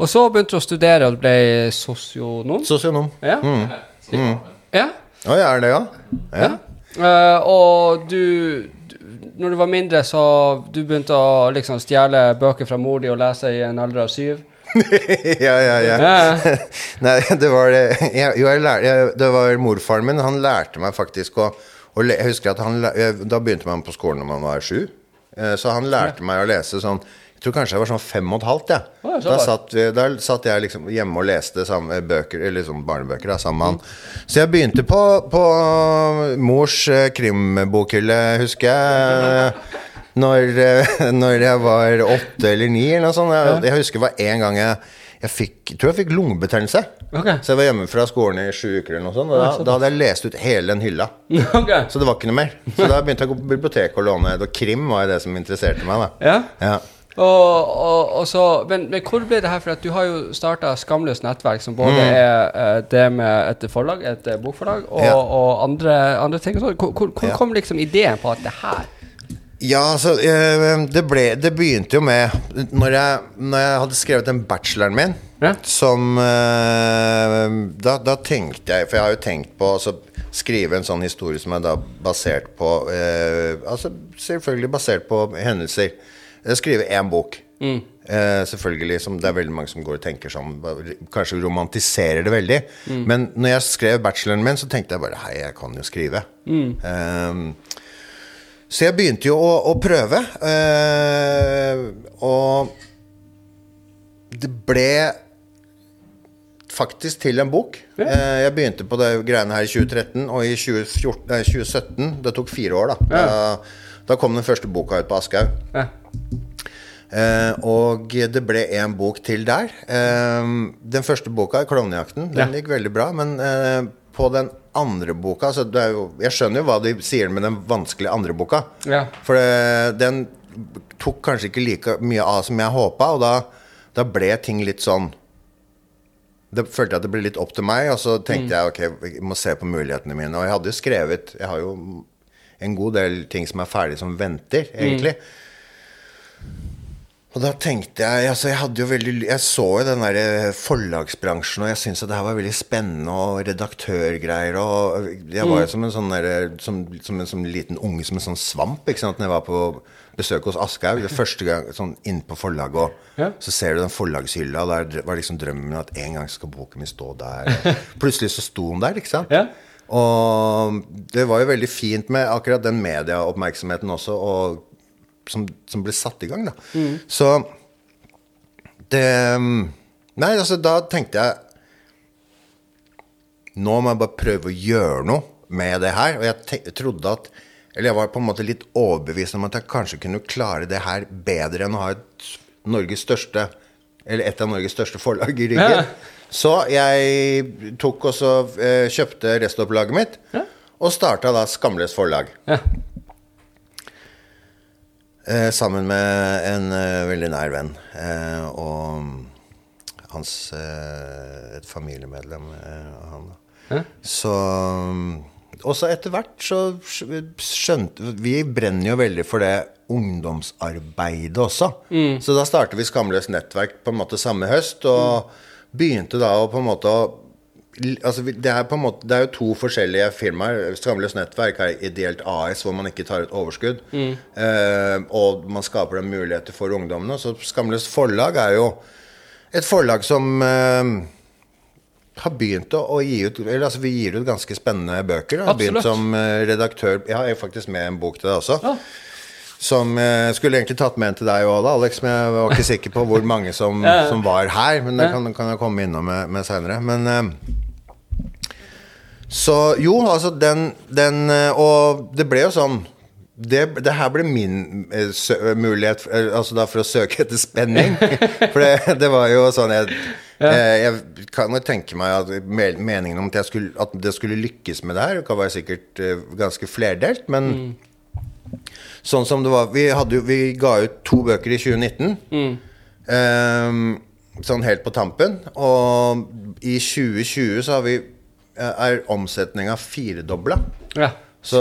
Og så begynte du å studere og ble sosionom. Sosionom. Ja. ja. Å jeg er det ja? Ja. Eh, og du, du Når du var mindre, så du begynte å liksom stjele bøker fra mor di og lese i en alder av syv. ja, ja, ja. Ja. Nei, det var det jeg, Jo, jeg lær, jeg, Det var morfaren min. Han lærte meg faktisk å, å Jeg husker at han jeg, Da begynte man på skolen når man var sju. Eh, Så han lærte meg å lese sånn Jeg tror kanskje jeg var sånn fem og et halvt. Ja. Da, satt, vi- da satt jeg liksom hjemme og leste samme bøker, eller sånn barnebøker da, sammen med han. Så jeg begynte på, på mors eh, krimbokhylle, husker jeg. Når, eh, når jeg var åtte eller ni eller noe sånt. Jeg, jeg husker det var en gang jeg, jeg fikk, tror jeg fikk lungebetennelse. Okay. Så jeg var hjemme fra skolen i sju uker eller noe sånt. Og da, da hadde jeg lest ut hele den hylla. Okay. Så det var ikke noe mer. Så da begynte jeg å gå på biblioteket og låne. Og krim var jo det som interesserte meg. da Ja. ja. Og, og, og så, men, men hvor ble det her For at du har jo starta Skamløst nettverk, som både Mm. er eh, det med et forlag, et eh, bokforlag, og, Ja. og andre, andre ting. sånn. Hvor, hvor, hvor Ja. kom liksom ideen på at det her Ja, altså eh, det, ble, det begynte jo med Når jeg, når jeg hadde skrevet den bacheloren min, Ja. som da, da tenkte jeg For jeg har jo tenkt på å skrive en sånn historie som er da basert på eh, Altså selvfølgelig basert på hendelser. Jeg skriver én bok. Eh, selvfølgelig, som Det er veldig mange som går og tenker sånn Kanskje romantiserer det veldig. Men når jeg skrev bacheloren min, så tenkte jeg bare Hei, jeg kan jo skrive. Eh, så jeg begynte jo å, å prøve. eh, og det ble faktisk til en bok. Eh, jeg begynte på det greiene her i 2013, og i 2014, nei, 2017 Det tok fire år, da. Da, da kom den første boka ut på Aschehoug. ja. Eh, og det ble en bok til der. Eh, den første boka, 'Klovnejakten', den Ja. gikk veldig bra. Men eh, på den andre boka så det er jo, Jeg skjønner jo hva de sier med den vanskelige andre boka. Ja. For det, den tok kanskje ikke like mye av som jeg håpa, og da, da ble ting litt sånn Da følte jeg at det ble litt opp til meg, og så tenkte jeg ok, jeg må se på mulighetene mine. Og jeg hadde jo skrevet Jeg har jo en god del ting som er ferdig, som venter, egentlig. Og da tenkte jeg altså Jeg hadde jo veldig Jeg så jo den der eh, forlagsbransjen, og jeg syntes at det her var veldig spennende, og redaktørgreier, og Jeg var jo som en sånn der, som, som en sånn liten unge, som en sånn svamp, ikke sant, når jeg var på besøk hos Aschehoug. Første gang sånn inn på forlaget, og Ja. så ser du den forlagshylla, og der var liksom drømmen min at en gang skal boken min stå der. Og plutselig så sto den der, ikke sant. Ja. Og det var jo veldig fint med akkurat den medieoppmerksomheten også, og som, som ble satt i gang, da. Så det Nei, altså, da tenkte jeg Nå må jeg bare prøve å gjøre noe med det her. Og jeg te trodde at Eller jeg var på en måte litt overbevist om at jeg kanskje kunne klare det her bedre enn å ha et Norges største Eller et av Norges største forlag i ryggen. Ja. Så jeg tok og så eh, kjøpte restopplaget mitt, og starta da Skamløs forlag. Ja. Eh, sammen med en eh, veldig nær venn. Eh, og hans eh, Et familiemedlem av han. Ja. Så Og så etter hvert så skjønte Vi brenner jo veldig for det ungdomsarbeidet også. Så da startet vi Skamløst nettverk på en måte samme høst, og begynte da å på en måte å Altså, det, er på en måte, det er jo to forskjellige firmaer. Skamløst nettverk er ideelt AS, hvor man ikke tar ut overskudd. Eh, og man skaper den muligheter for ungdommene. Så Skamløst forlag er jo et forlag som eh, har begynt å, å gi ut Eller altså, vi gir ut ganske spennende bøker. Da. har begynt som eh, redaktør Jeg har faktisk med en bok til deg også. Ja. Som eh, skulle egentlig tatt med en til deg òg, Alex. Men jeg var ikke sikker på hvor mange som, Ja, ja. som var her. Men det kan, kan jeg komme innom med, med seinere. Men eh, Så jo, altså den, den eh, Og det ble jo sånn det, det her ble min eh, mulighet eh, altså da for å søke etter spenning. For det, det var jo sånn jeg, ja. jeg kan jo tenke meg at meningen om at, skulle, at det skulle lykkes med det her, kan være sikkert ganske flerdelt. Men sånn som det var Vi, hadde vi ga ut to bøker i 2019. eh, sånn helt på tampen. Og i 2020 så har vi eh, er omsetninga firedobla. Ja. Så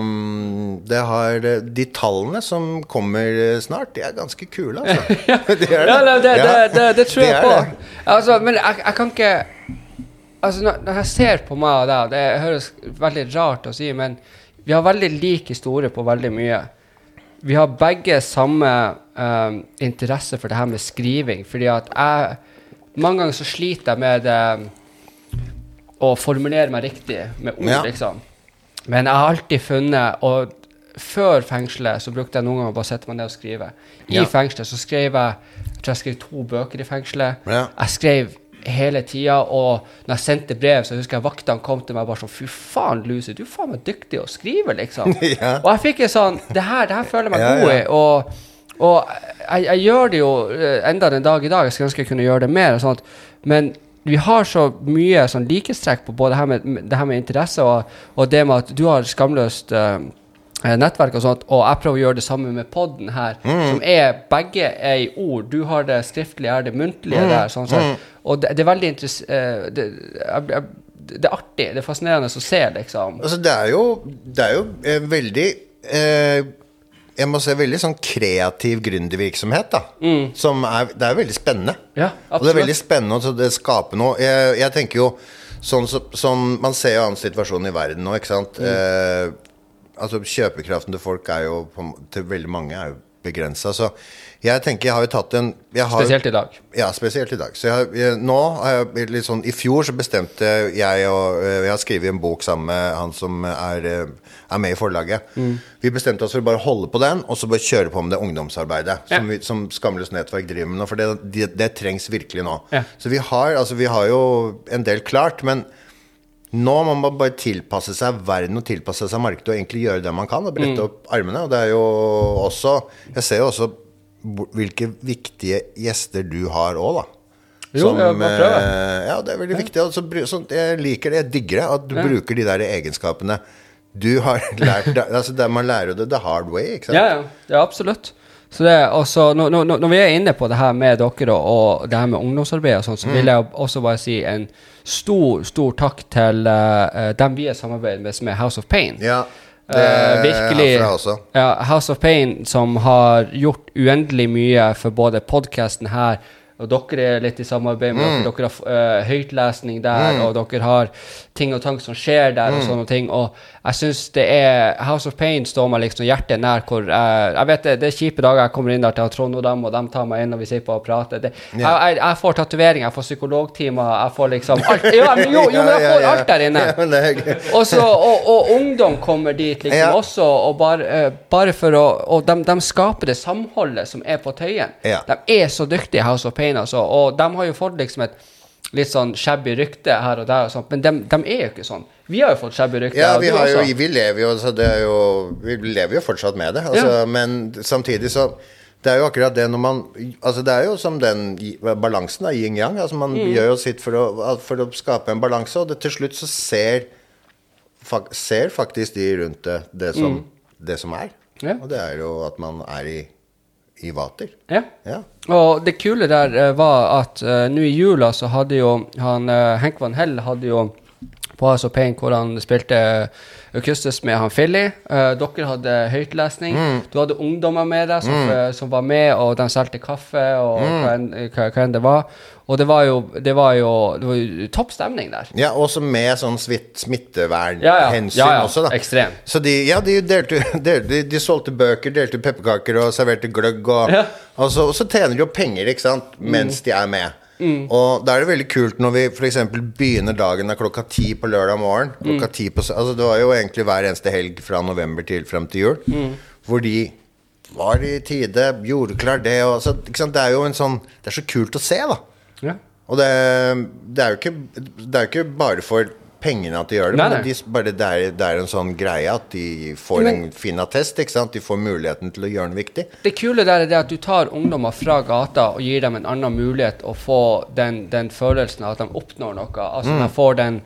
um, det har De tallene som kommer eh, snart, de er ganske kule, altså. er Ja, det, det, Ja, det, det tror de jeg er på. Altså, men jeg, jeg kan ikke Altså, når jeg ser på meg og deg, det høres veldig rart å si, men vi har veldig lik historie på veldig mye. Vi har begge samme um, interesse for det her med skriving, fordi at jeg Mange ganger så sliter jeg med um, å formulere meg riktig med ord, Ja. liksom. Men jeg har alltid funnet Og før fengselet så brukte jeg noen ganger bare å sette meg ned og skrive. I Ja. fengselet så skrev jeg Jeg tror jeg skrev to bøker i fengselet. Ja. Jeg skrev hele tida, og når jeg sendte brev, så husker jeg vaktene kom til meg bare sånn Fy faen, Luse, du er faen meg dyktig å skrive, liksom. Ja. Og jeg fikk en sånn Det her, det her føler jeg meg Ja, god i. Og, og jeg, jeg gjør det jo eh, enda den dag i dag. Jeg skulle ønske jeg kunne gjøre det mer. og sånt. Men vi har så mye sånn likestrekk på både det her med, det her med interesse og, og det med at du har skamløst eh, nettverk og sånt, og jeg prøver å gjøre det samme med podden her, Mm. som er begge er i ord. Du har det skriftlige, jeg det muntlige Mm. der. sånn sett. Og det, det er veldig interessant det, jeg- jeg- det er artig, det er fascinerende å se, liksom. Altså, det er jo, det er jo eh, veldig eh, Jeg må si veldig sånn kreativ gründervirksomhet, da. Som er Det er veldig spennende. Ja, Og det er veldig spennende å skape noe. Jeg, jeg tenker jo sånn som sånn, Man ser jo annen situasjon i verden nå, ikke sant. Eh, altså Kjøpekraften til folk er jo på, til veldig mange er jo begrensa. Så jeg tenker jeg har jo tatt en har, Spesielt i dag. ja, spesielt i dag. Så jeg, jeg, nå har jeg litt sånn I fjor så bestemte jeg og eh, Jeg har skrevet en bok sammen med han som er, eh, er med i forlaget. Mm. Vi bestemte oss for å bare holde på den, og så bare kjøre på med det ungdomsarbeidet Ja. som, vi, som Skamløst nettverk driver med nå. For det, det, det trengs virkelig nå. Ja. Så vi har, altså, vi har jo en del klart, men nå må man bare tilpasse seg verden og tilpasse seg markedet og egentlig gjøre det man kan. Og Mm. brette opp armene. Og det er jo også Jeg ser jo også hvilke viktige gjester du har òg, da. Jo, jeg må prøve. eh, ja, det er veldig viktig. Altså, jeg liker det, jeg digger det, at du Ja. bruker de der egenskapene du har lært. Altså, det, man lærer jo det the hard way, ikke sant? Ja, ja, ja absolutt. Så det, er også, når, når, når vi er inne på det her med dere og, det her med ungdomsarbeid og sånt, så Mm. vil jeg også bare si en stor, stor takk til uh, dem vi har samarbeidet med, som er House of Pain. Ja, det uh, virkelig. herfra også. Ja, House of Pain, som har gjort uendelig mye for både podkasten her og dere er litt i samarbeid med Mm. dere. Dere har uh, høytlesning der, og dere har ting og tang som skjer der, Mm. og sånne ting. Og jeg syns det er House of Pain står meg liksom hjertet nær hvor jeg Jeg vet det, det er kjipe dager jeg kommer inn der til Trond og dem, og de tar meg inn, og vi sitter på og prater. Det, jeg, jeg, jeg får tatoveringer, jeg får psykologtimer, jeg får liksom alt. Jo, jo, jo, men jeg får alt der inne. Gøy. Og, så, og, ungdom kommer dit liksom også, og bare, eh, bare for å Og de, de skaper det samholdet som er på Tøyen. De er så dyktige, House of Pain, altså. Og de har jo fått liksom et litt sånn shabby rykte her og der, og sånt, men de, de er jo ikke sånn. Vi har jo fått shabby rykte. Ja, vi, har jo, vi lever jo så det jo Vi lever jo fortsatt med det. Altså, Ja. Men samtidig så Det er jo akkurat det når man Altså Det er jo som den balansen av yin-yang. Altså man Mm. gjør jo sitt for å, for å skape en balanse, og det, til slutt så ser fak, Ser faktisk de rundt det det som, det som er. Mm. Ja. Og det er jo at man er i, i vater. Ja. Ja. Og det kule der eh, var at uh, nå i jula så hadde jo han uh, Henk Van Hell hadde jo på House of Pain hvor han spilte Augustus med han Filly. Uh, dere hadde høytlesning. Du hadde ungdommer med deg som, mm. som var med, og de solgte kaffe og hva, enn, hva, hva enn det var. Og det var jo, det var jo, det var jo topp stemning der. Ja, også med sånn smittevernhensyn Ja, ja. Ja, ja. også, da. Ekstrem. Så de, ja, de, delte, delte, de, de solgte bøker, delte pepperkaker og serverte gløgg. Og, Ja. og, så, og så tjener de jo penger, ikke sant, mens de er med. Og da er det veldig kult når vi f.eks. begynner dagen av klokka ti på lørdag morgen. Klokka ti på, altså Det var jo egentlig hver eneste helg fra november til frem til jul. Hvor de var i tide, gjorde klar det. Og, så? Det er jo en sånn Det er så kult å se, da. Ja. Og det, det, er ikke, det er jo ikke bare for pengene at de gjør det, Nei, men nei. de, bare det, er, det er en sånn greie at de får Men- en fin attest. ikke sant? De får muligheten til å gjøre noe viktig. Det kule der er det at du tar ungdommer fra gata og gir dem en annen mulighet å få den, den følelsen av at de oppnår noe. Altså de får den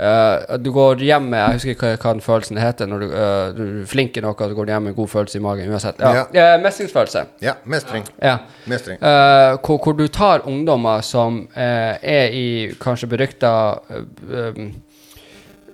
uh, Du går hjem med Jeg husker ikke hva, den følelsen heter når du, uh, du er flink i noe, du går hjem med en god følelse i magen uansett. Ja. Eh, mestringsfølelse. Ja, mestring. Ja. Mestring. Hvor, hvor du tar ungdommer som er i kanskje berykta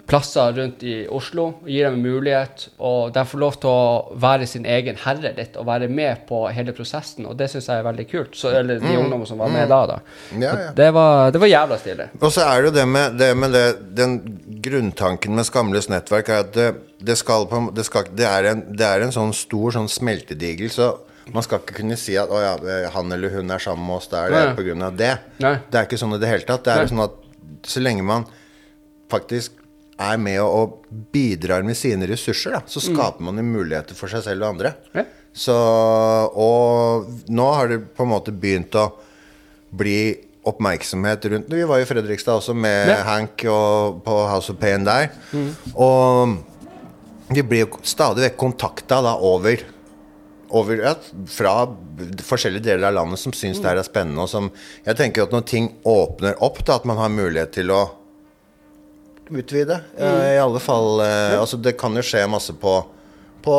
plasser rundt i Oslo, og gir dem en mulighet, og de får lov til å være sin egen herre litt, og være med på hele prosessen, og det syns jeg er veldig kult. Så, eller de ungdommene som var med da, da. Mm. Ja, ja. Det, var, det var jævla stilig. Og så er det jo det med, det med det, den grunntanken med Skamløst nettverk er at det, det, skal på, det, skal, det, er en, det er en sånn stor sånn smeltedigel, så man skal ikke kunne si at ja, han eller hun er sammen med oss, da er det er på grunn av det. Nei. Det er ikke sånn i det hele tatt. Det er Nei. sånn at så lenge man faktisk er med og, bidrar med sine ressurser, da, så skaper man jo muligheter for seg selv og andre. Ja. Så, og nå har det på en måte begynt å bli oppmerksomhet rundt Vi var i Fredrikstad også med Ja. Hank og på House of Pain der. Og vi blir jo stadig vekk kontakta da over over, ja, fra forskjellige deler av landet som syns det her er spennende. Og som jeg tenker at når ting åpner opp, da, at man har mulighet til å utvide. eh, I alle fall eh, Altså, det kan jo skje masse på på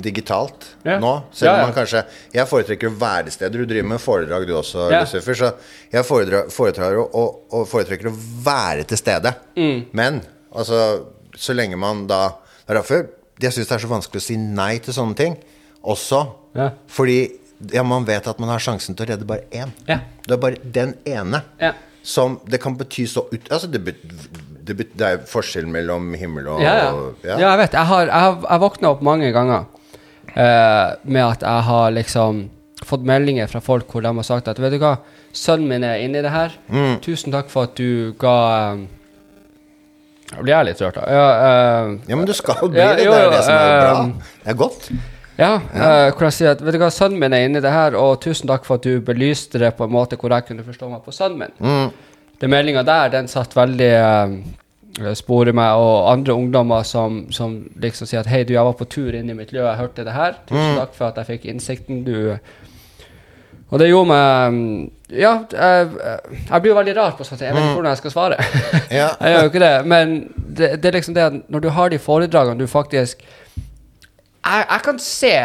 digitalt Ja. nå. Selv om Ja, ja. man kanskje Jeg foretrekker å være steder. Du driver med foredrag du også, Ja. Lucifer. Så jeg foretrekker å, foretrekker å være til stede. Mm. Men altså, så lenge man da Det er derfor jeg syns det er så vanskelig å si nei til sånne ting også. Ja. Fordi ja, man vet at man har sjansen til å redde bare én. Ja. Det er bare den ene Ja. som Det kan bety så ut... Altså, det, bet, det, det er forskjell mellom himmel og Ja, ja. ja, jeg vet. Jeg har, jeg har jeg våkna opp mange ganger eh, med at jeg har liksom fått meldinger fra folk hvor de har sagt at Vet du hva, sønnen min er inni det her. Mm. Tusen takk for at du ga um, Jeg blir jeg litt rørt, da. Ja, uh, Ja, men du skal bli Ja, det. jo, Det er det som er bra. um, Det er godt. ja, eh, hvor jeg sier at Vet du hva, sønnen min er inni det her, og tusen takk for at du belyste det på en måte hvor jeg kunne forstå meg på sønnen min. Mm. Den meldinga der, den satt veldig uh, spor i meg, og andre ungdommer som, som liksom sier at hei, du, jeg var på tur inn i mitt miljø, jeg hørte det her. Tusen takk for at jeg fikk innsikten. Du Og det gjorde meg mm, Ja, jeg, jeg blir jo veldig rar på sånt. Jeg vet ikke hvordan jeg skal svare. Ja. jeg gjør jo ikke det. Men det, det er liksom det at når du har de foredragene du faktisk Jeg, jeg kan se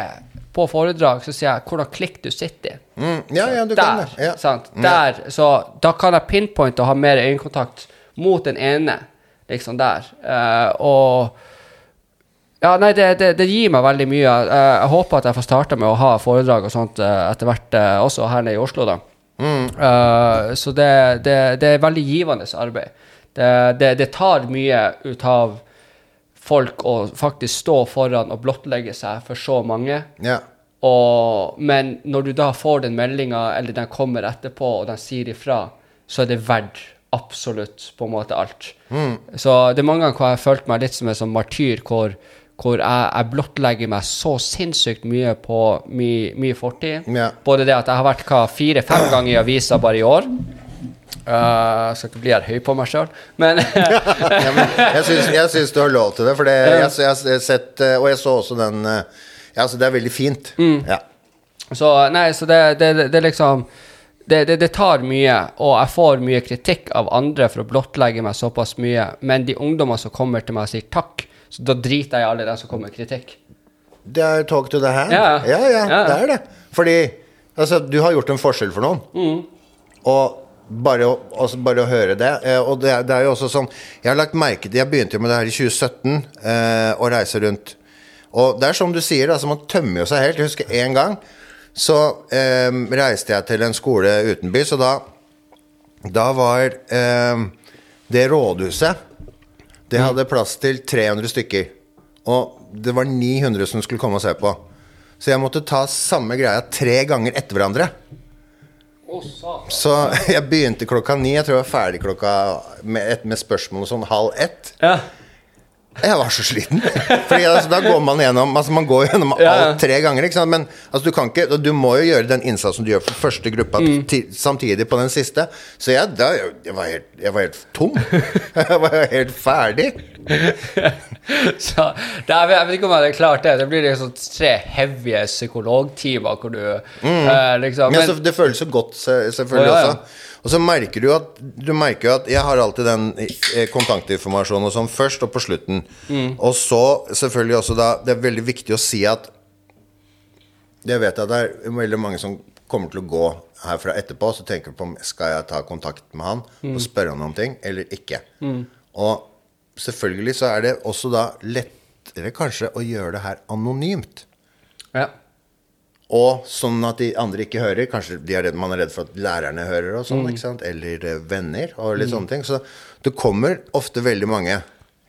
på foredrag så sier jeg hvordan klikk du sitter i. Mm. Ja, ja, du kan det. Ja. sant? Ja. Der, så da kan jeg pinpointe og ha mer øyekontakt mot den ene, liksom der. Uh, og ja, nei, det, det, det gir meg veldig mye. Uh, jeg håper at jeg får starta med å ha foredrag og sånt uh, etter hvert, også her nede i Oslo, da. Mm. Så det, det, det er veldig givende arbeid. Det, det, det tar mye ut av folk å faktisk stå foran og blottlegge seg for så mange. Ja. Og, men når du da får den meldinga, eller den kommer etterpå, og den sier ifra, så er det verdt absolutt på en måte alt. Så det er mange ganger hvor jeg har følt meg litt som en sånn martyr, hvor, hvor jeg, jeg blottlegger meg så sinnssykt mye på mye min fortid. Ja. Både det at jeg har vært hva, fire-fem ganger i avisa bare i år. Uh, jeg skal ikke bli her høy på meg sjøl, men ja, men jeg syns, du har lov til det, for det, jeg, jeg, har sett eh, Og jeg så også den eh, Ja, så det er veldig fint. Mm. Ja. Så nei, så det, det, det, det liksom det, det, det tar mye, og jeg får mye kritikk av andre for å blottlegge meg såpass mye. Men de ungdommene som kommer til meg og sier takk, så da driter jeg i alle dem som kommer med kritikk. Det er talk to the hand. Ja. ja, ja, Ja. det er det. Fordi altså, du har gjort en forskjell for noen. Mm. Og bare å, altså, bare å høre det. Eh, og det, det er jo også sånn Jeg har lagt merke til Jeg begynte jo med det her i 2017, eh, å reise rundt. Og det er som du sier, altså, man tømmer jo seg helt. Jeg husker en gang så eh, reiste jeg til en skole utenbys, og da Da var eh, det rådhuset Det hadde plass til 300 stykker. Og det var 900 som skulle komme og se på. Så jeg måtte ta samme greia tre ganger etter hverandre. Så jeg begynte klokka ni. Jeg tror jeg var ferdig klokka med, med spørsmål sånn halv ett. Ja. Jeg var så sliten. Fordi altså, da går man gjennom Altså man går gjennom Ja, ja. alt tre ganger. Men altså, du kan ikke Du må jo gjøre den innsatsen du gjør for første gruppa Mm. samtidig på den siste. Så jeg, da, jeg, var helt, jeg var helt tom. Jeg var helt ferdig. Så da, jeg vet ikke om jeg hadde klart det. Det blir liksom tre heavy psykologtimer hvor du eh, liksom Men, men, så, det føles så godt, selvfølgelig Å, ja. også. Og så merker du at Du merker jo at jeg har alltid den eh, kontaktinformasjonen og sånn først og på slutten. Mm. Og så selvfølgelig også da Det er veldig viktig å si at Jeg vet at det er veldig mange som kommer til å gå herfra etterpå, så tenker du på om skal jeg ta kontakt med han Mm. og spørre han om ting, eller ikke. Og selvfølgelig så er det også da lettere kanskje å gjøre det her anonymt. ja. Og sånn at de andre ikke hører. Kanskje de er redd, man er redd for at lærerne hører, og sånn, Mm. ikke sant? eller eh, venner. og litt sånne ting. Så det kommer ofte veldig mange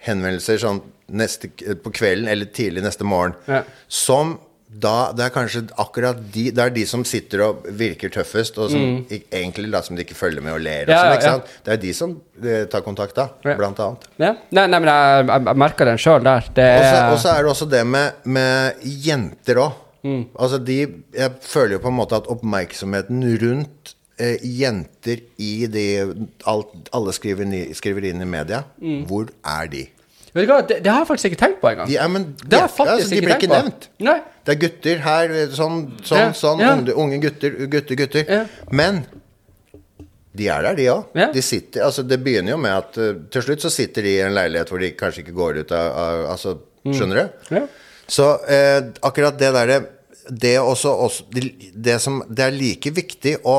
henvendelser sånn neste, på kvelden eller tidlig neste morgen Ja. som da Det er kanskje akkurat de Det er de som sitter og virker tøffest, og som ik- egentlig later som de ikke følger med og ler. Og Mm. Ja, sånn, ikke ja. sant? Det er de som de, tar kontakt da, blant annet. ja. Nei, nei, men jeg, jeg, merker den sjøl der. Er Og så er det også det med, med jenter òg. Mm. Altså de Jeg føler jo på en måte at oppmerksomheten rundt eh, jenter i de alt, Alle skriver, ni- skriver inn i media. Mm. Hvor er de? Vet du hva, det, det har jeg faktisk ikke tenkt på engang. Er, men, det faktisk altså, de ikke blir ikke på. nevnt. Nei. Det er gutter her, sånn, sånn, Ja, sånn. ja. Unge, unge gutter, gutter, gutter. Ja. Men de er der, de òg. Ja. De sitter, altså det begynner jo med at uh, til slutt så sitter de i en leilighet hvor de kanskje ikke går ut av, av altså, Mm. Skjønner du? Ja. Så eh, akkurat det derre det, også, også, det, som, det er like viktig å,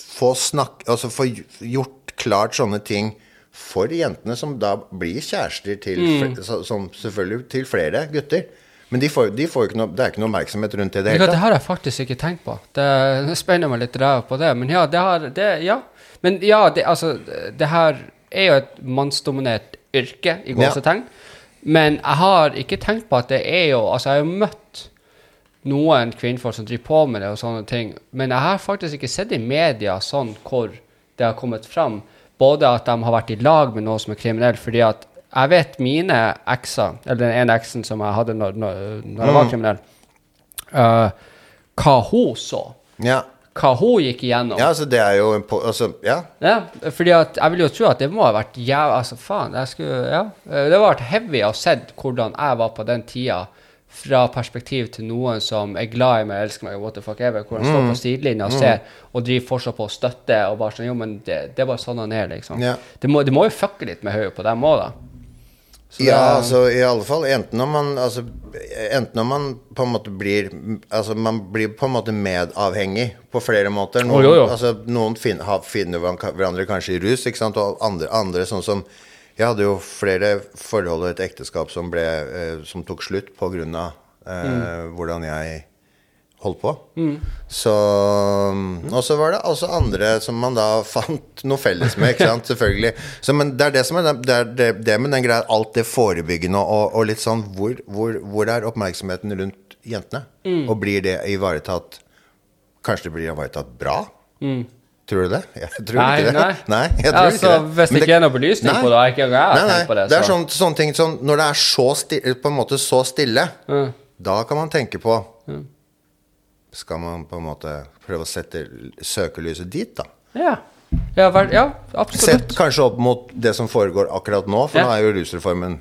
få snakk Altså få gjort klart sånne ting for jentene som da blir kjærester til Mm. Som selvfølgelig til flere gutter. Men de får, de får ikke noe, det er ikke noe oppmerksomhet rundt det det Ja, det har jeg faktisk ikke tenkt på. Det, det spenner meg litt ræva på det. Men ja, det har det, Ja. Men ja, det, altså, det her er jo et mannsdominert yrke, i Ja. Men jeg har ikke tenkt på at det er jo Altså, jeg har jo møtt noen kvinnfolk som driver på med det og sånne ting, men jeg har faktisk ikke sett i media sånn hvor det har kommet fram. Både at de har vært i lag med noen som er kriminell, fordi at jeg vet mine ekser, eller den ene eksen som jeg hadde når, når, når jeg var kriminell, uh, hva hun så. Ja. Hva hun gikk igjennom. ja, altså det er jo en på, altså, Ja. Ja, fordi at jeg vil jo tro at det må ha vært jæv... Altså, faen, jeg skulle Ja. Eh, Det har vært heavy å se hvordan jeg var på den tida, fra perspektiv til noen som er glad i meg, elsker meg, what the fuck ever, hvor han står på sidelinja og ser, og driver fortsatt på å støtte, og bare sånn Jo, men det, det er bare sånn han er, liksom. Ja. Det, må, det må jo fucke litt med hodet på dem òg, da. Så Ja, er... altså i alle fall enten om man altså, Enten om man på en måte blir Altså man blir på en måte medavhengig på flere måter. Noen, jo, jo. Altså, noen fin, ha, finner hverandre kanskje i rus, ikke sant? og andre, andre sånn som Jeg hadde jo flere forhold og et ekteskap som, ble, eh, som tok slutt på grunn av eh, hvordan jeg holdt på. Så Og så var det også andre som man da fant noe felles med, ikke sant, selvfølgelig. Så, men det er det som er det, er det, det med den greia, alt det forebyggende og, og litt sånn hvor, hvor, hvor er oppmerksomheten rundt jentene? Og blir det ivaretatt Kanskje det blir ivaretatt bra? Tror du det? Jeg tror Nei, ikke det. nei. nei jeg tror Altså, ikke det. hvis det ikke er noe belysning på det, har jeg ikke nei, på det, Det er så- sånn, sånne ting sånn, Når det er så stille, på en måte så stille, mm. da kan man tenke på Skal man på en måte prøve å sette søkelyset dit, da? Ja. Ja, vel, ja, absolutt. Sett kanskje opp mot det som foregår akkurat nå, for Ja. Mm. nå er jo rusreformen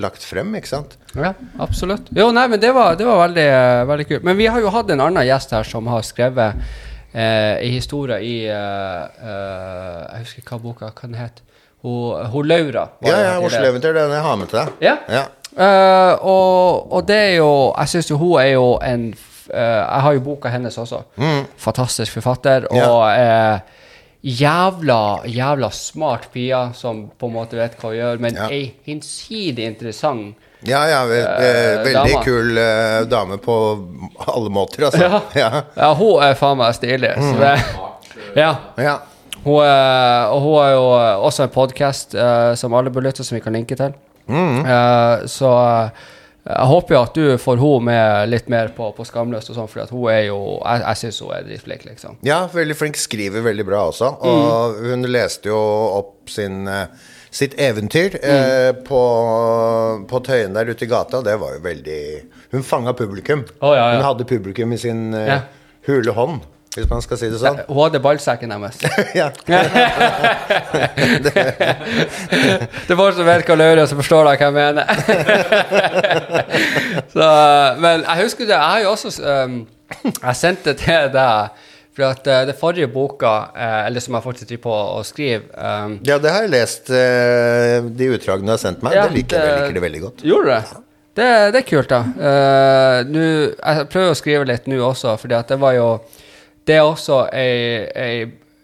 lagt frem, ikke sant? Ja, absolutt. Jo, nei, men det var, det var veldig, veldig kult. Men vi har jo hatt en annen gjest her som har skrevet eh, en historie i eh, eh, Jeg husker hva boka hva den het. Hun, hun Laura. Ja, ja, Oslo. Eventyr, den jeg har med til deg. Ja. Ja. Uh, og, og det er jo Jeg syns jo hun er jo en Jeg har jo boka hennes også. Fantastisk forfatter. Mm. Og eh, jævla, jævla smart pia som på en måte vet hva hun gjør, men Ja. ei hinsidig interessant Ja, ja, ve- eh, Eh, veldig dama. kul uh, dame på alle måter, altså. Ja. Ja. Ja, hun er faen meg stilig. Så Mm. ja. ja. Hun er, og hun har jo eh, også en podkast som alle bør lytte, som vi kan linke til. Mm. Uh, så eh, jeg håper jo at du får hun med litt mer på, på Skamløst og sånn, for hun er jo Jeg, jeg syns hun er dritflink, liksom. Ja, veldig flink. Skriver veldig bra også. Og hun leste jo opp sin, eh, sitt eventyr eh, på, på Tøyen der ute i gata, og det var jo veldig Hun fanga publikum. Oh, ja, ja. Hun hadde publikum i sin eh, Ja. hule hånd, hvis man skal si det sånn. Ballsekken deres. ja. Det folk som vet hva Laura som forstår da hva jeg mener. så, men jeg husker det, jeg har jo også um, Jeg sendte til deg For at uh, det forrige boka, uh, eller som jeg fortsatt driver på å skrive um, ja, det har jeg lest, uh, de utdragene du har sendt meg. Ja, det liker jeg, liker det veldig godt. Gjorde du det? Det, det er kult, da. Uh, nu, jeg prøver å skrive litt nå også, fordi at det var jo Det er også ei, ei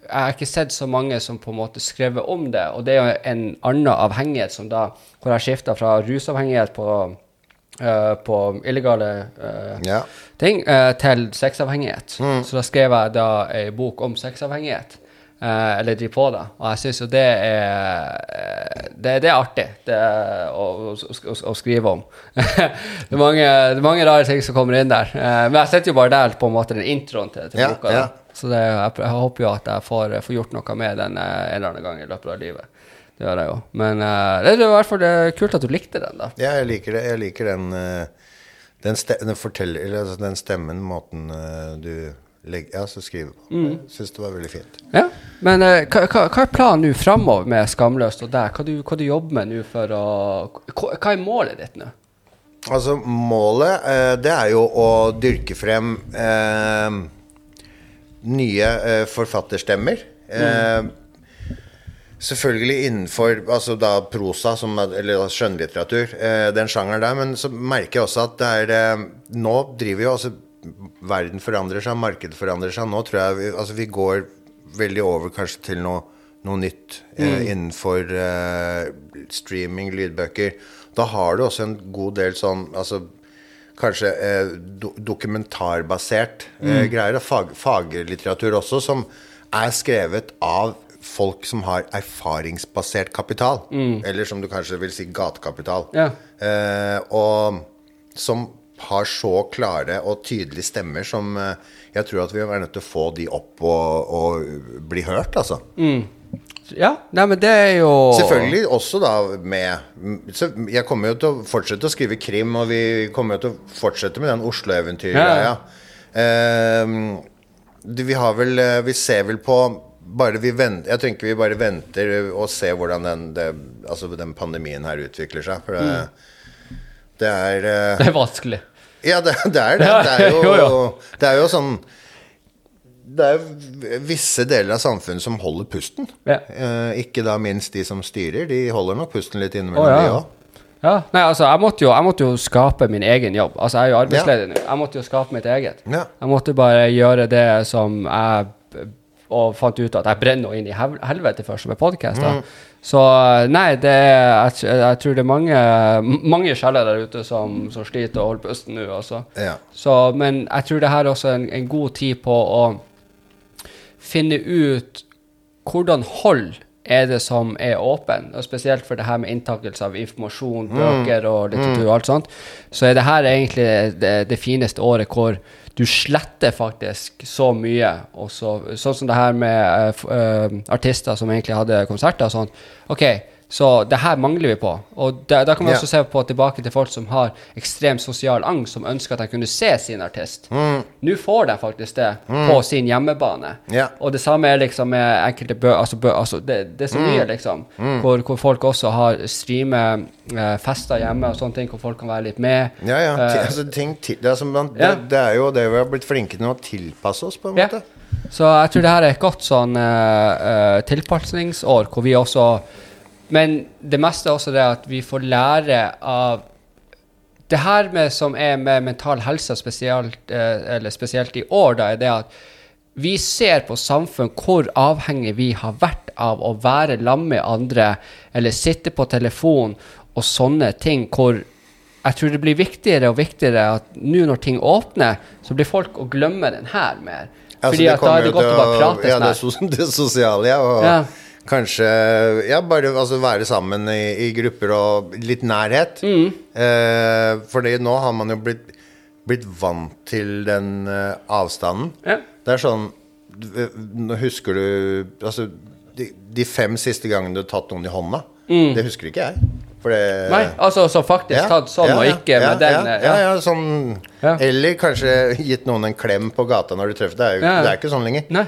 Jeg har ikke sett så mange som på en måte skrevet om det, og det er jo en annen avhengighet som da Hvor jeg skifta fra rusavhengighet på, uh, på illegale uh, Ja. ting uh, til sexavhengighet. Så da skrev jeg da ei bok om sexavhengighet. Eh, eller driver på det. Og jeg syns jo det er eh, det, det er artig det er å, å, å, skrive om. det, er mange, det er mange rare ting som kommer inn der. Eh, men jeg sitter jo bare der på en måte den introen til, til Ja, boka. ja. Så det, jeg, jeg håper jo at jeg får, får gjort noe med den en eller annen gang i løpet av livet. Det gjør jeg jo. Men det er i hvert fall kult at du likte den, da. Ja, jeg liker det. Jeg liker den den, ste den, eller, altså, den stemmen, måten du legger, ja, så skriver på. Mm. Syns det var veldig fint. Ja, men eh, hva, hva, hva er planen nå framover med Skamløst og deg? Hva du, hva du jobber med nå for å hva, hva er målet ditt nå? Altså, målet, eh, det er jo å dyrke frem eh, nye eh, forfatterstemmer. Eh, Selvfølgelig innenfor altså da prosa, som, er- eller skjønnlitteratur, eh, den sjangeren der. Men så merker jeg også at det er eh, Nå driver jo altså Verden forandrer seg, markedet forandrer seg. Nå tror jeg vi, altså vi går veldig over kanskje til noe, noe nytt eh, innenfor eh, streaming, lydbøker. Da har du også en god del sånn altså kanskje eh, do dokumentarbasert eh, greier, fag, faglitteratur også, som er skrevet av folk som har erfaringsbasert kapital. Eller som du kanskje vil si gatekapital. Ja. Eh, og som har så klare og tydelige stemmer som eh, jeg tror at vi er nødt til å få de opp og, og bli hørt, altså. Ja, nei, men det er jo Selvfølgelig også da med så Jeg kommer jo til å fortsette å skrive krim, og vi kommer jo til å fortsette med den Oslo-eventyret. Ja. ja. det- vi har vel eh, Vi ser vel på bare vi venter, Jeg tenker vi bare venter og ser hvordan den, det, altså den pandemien her utvikler seg. For det, det er uh, Det er vanskelig. ja, det, det er det. Det er jo, jo. Det er jo sånn Det er jo visse deler av samfunnet som holder pusten. Ja. Uh, ikke da minst de som styrer. De holder nok pusten litt innimellom, oh, ja. de òg. Ja, nei, altså, jeg måtte, jo, jeg måtte jo skape min egen jobb. Altså, jeg er jo arbeidsledig nå. Jeg måtte jo skape mitt eget. Ja. Jeg måtte bare gjøre det som jeg Og fant ut at jeg brenner inn i helvete først med podkast. Mm. Så nei, det jeg, jeg tror det er mange, mange sjeler der ute som, som sliter og holder pusten nå, altså. Ja. Så, men jeg tror det her er også en, en god tid på å finne ut hvordan hold er det som er åpen, og spesielt for det her med inntakelse av informasjon, bøker og litteratur og alt sånt, så er det her egentlig det, det fineste året hvor du sletter faktisk så mye, så, sånn som det her med uh, artister som egentlig hadde konserter og sånn. Ok, så det her mangler vi på. Og da, da kan Ja. også se på tilbake til folk som har ekstrem sosial angst, som ønsker at de kunne se sin artist. Nå får de faktisk det på sin hjemmebane. Yeah. Og det samme er liksom med enkelte bø... Altså, bø altså det, det er så mye, liksom. Hvor, hvor folk også har streame eh, fester hjemme og sånne ting, hvor folk kan være litt med. Ja, ja. Eh, altså, ting det, er som man, yeah. det, det er jo det vi har blitt flinke til å tilpasse oss, på en måte. Så jeg tror det her er et godt sånn eh, eh, tilpasningsår, hvor vi også Men det meste er også det at vi får lære av Det her med, som er med mental helse spesielt, eh, eller spesielt i år, da, er det at vi ser på samfunn hvor avhengig vi har vært av å være sammen med andre, eller sitte på telefon og sånne ting, hvor jeg tror det blir viktigere og viktigere at nå når ting åpner, så blir folk å glemme den her mer. Altså, Fordi at da er det godt å bare prate sånn sos det sosiale, ja. Og Ja. Kanskje Ja, bare altså, være sammen i, i grupper og litt nærhet. Mm. Eh, for nå har man jo blitt, blitt vant til den uh, avstanden. Ja. Det er sånn Nå husker du Altså, de, de fem siste gangene du har tatt noen i hånda, det husker ikke jeg. Det Mm. Nei, altså så faktisk Ja, tatt sånn, ja, og ikke ja, med den ja, eh, ja, ja, sånn. Eller kanskje gitt noen en klem på gata når du treffer. Det er jo det er ikke sånn lenger. Nei,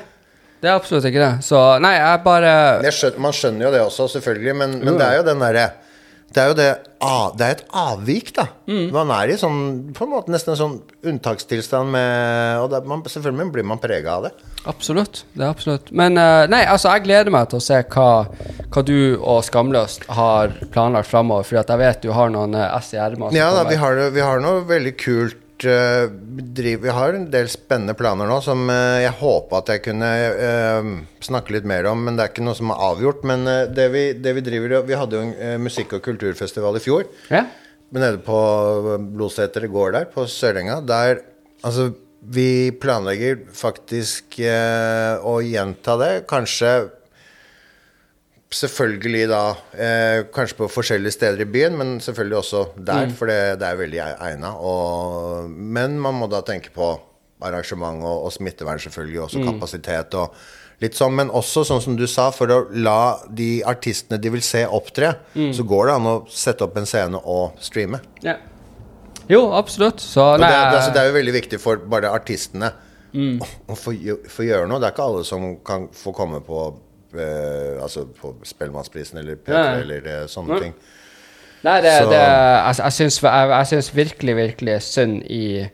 det er absolutt ikke det. Så nei, jeg bare Jeg skjønner, man skjønner jo det også, selvfølgelig, men, men det er jo den derre Det er jo det Det er et avvik, da. Mm. Man er i sånn På en måte nesten en sånn unntakstilstand med Og man, selvfølgelig blir man prega av det. Absolutt. det er absolutt. Men eh, nei, altså, jeg gleder meg til å se hva, hva du og Skamløst har planlagt framover, for jeg vet du har noen uh, S i ermet. Ja da, vi har, vi har noe veldig kult eh, Vi har en del spennende planer nå som eh, jeg håper at jeg kunne eh, snakke litt mer om, men det er ikke noe som er avgjort. Men det, vi, det vi driver Vi hadde jo en musikk- og kulturfestival i fjor. Ja? nede på Bloseter gård der, på Sørenga, der Altså, vi planlegger faktisk å gjenta det. Kanskje Selvfølgelig da eh, Kanskje på forskjellige steder i byen, men selvfølgelig også der, for det, det er veldig egna. Men man må da tenke på arrangement og, og smittevern, selvfølgelig, også kapasitet og litt sånn. Men også, sånn som du sa, for å la de artistene de vil se opptre, så går det an å sette opp en scene og streame. ja. Jo, absolutt. Så det, altså, det er jo veldig viktig for bare artistene å, å få, få gjøre noe. Det er ikke alle som kan få komme på eh, Altså på Spellemannsprisen eller P3 Ja, eller eh, sånne Ja. ting. Nei, det, Så- det Jeg, jeg, syns, jeg, jeg syns virkelig, virkelig synd i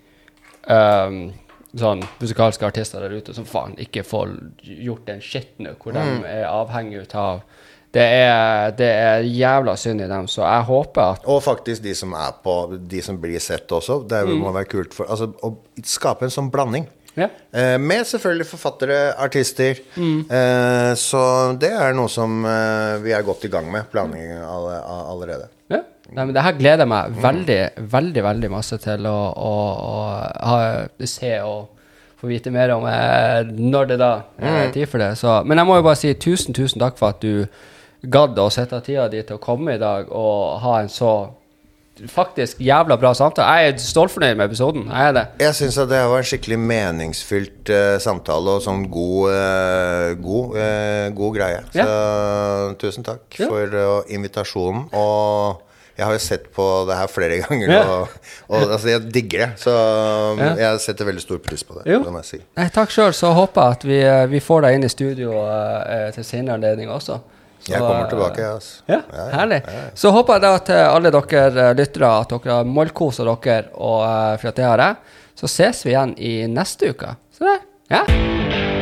um, sånn musikalske artister der ute som faen ikke får gjort en shit nå, hvor Mm. de er avhengig av Det er, det er jævla synd i dem, så jeg håper at Og faktisk de som er på De som blir sett også. Det Mm. må være kult for Altså å skape en sånn blanding. Ja. Eh, med selvfølgelig forfattere, artister. Mm. Eh, så det er noe som eh, vi er godt i gang med. Planlegging alle, allerede. Ja. Nei, men det her gleder jeg meg veldig, veldig veldig masse til å, å, å ha, se og få vite mer om når det da er tid for det. Så, men jeg må jo bare si tusen, tusen takk for at du gadd å sette av tida di til å komme i dag og ha en så faktisk jævla bra samtale. Jeg er stålfornøyd med episoden. Jeg er det. Jeg syns det var en skikkelig meningsfylt uh, samtale og sånn god, uh, god, uh, god greie. Så tusen takk Ja. for invitasjonen. Og jeg har jo sett på det her flere ganger, Ja. og, og altså, jeg digger det. Så Ja. jeg setter veldig stor pris på det. Jo. Det må jeg si. Nei, takk sjøl. Så håper jeg at vi, vi får deg inn i studio til senere anledning også. Så, Jeg kommer eh, tilbake, jeg. Altså. Ja, herlig. Så håper jeg da til alle dere eh, lyttere at dere har mollkosa dere, og, eh, for at det har jeg. Så ses vi igjen i neste uke. Så der. Ja.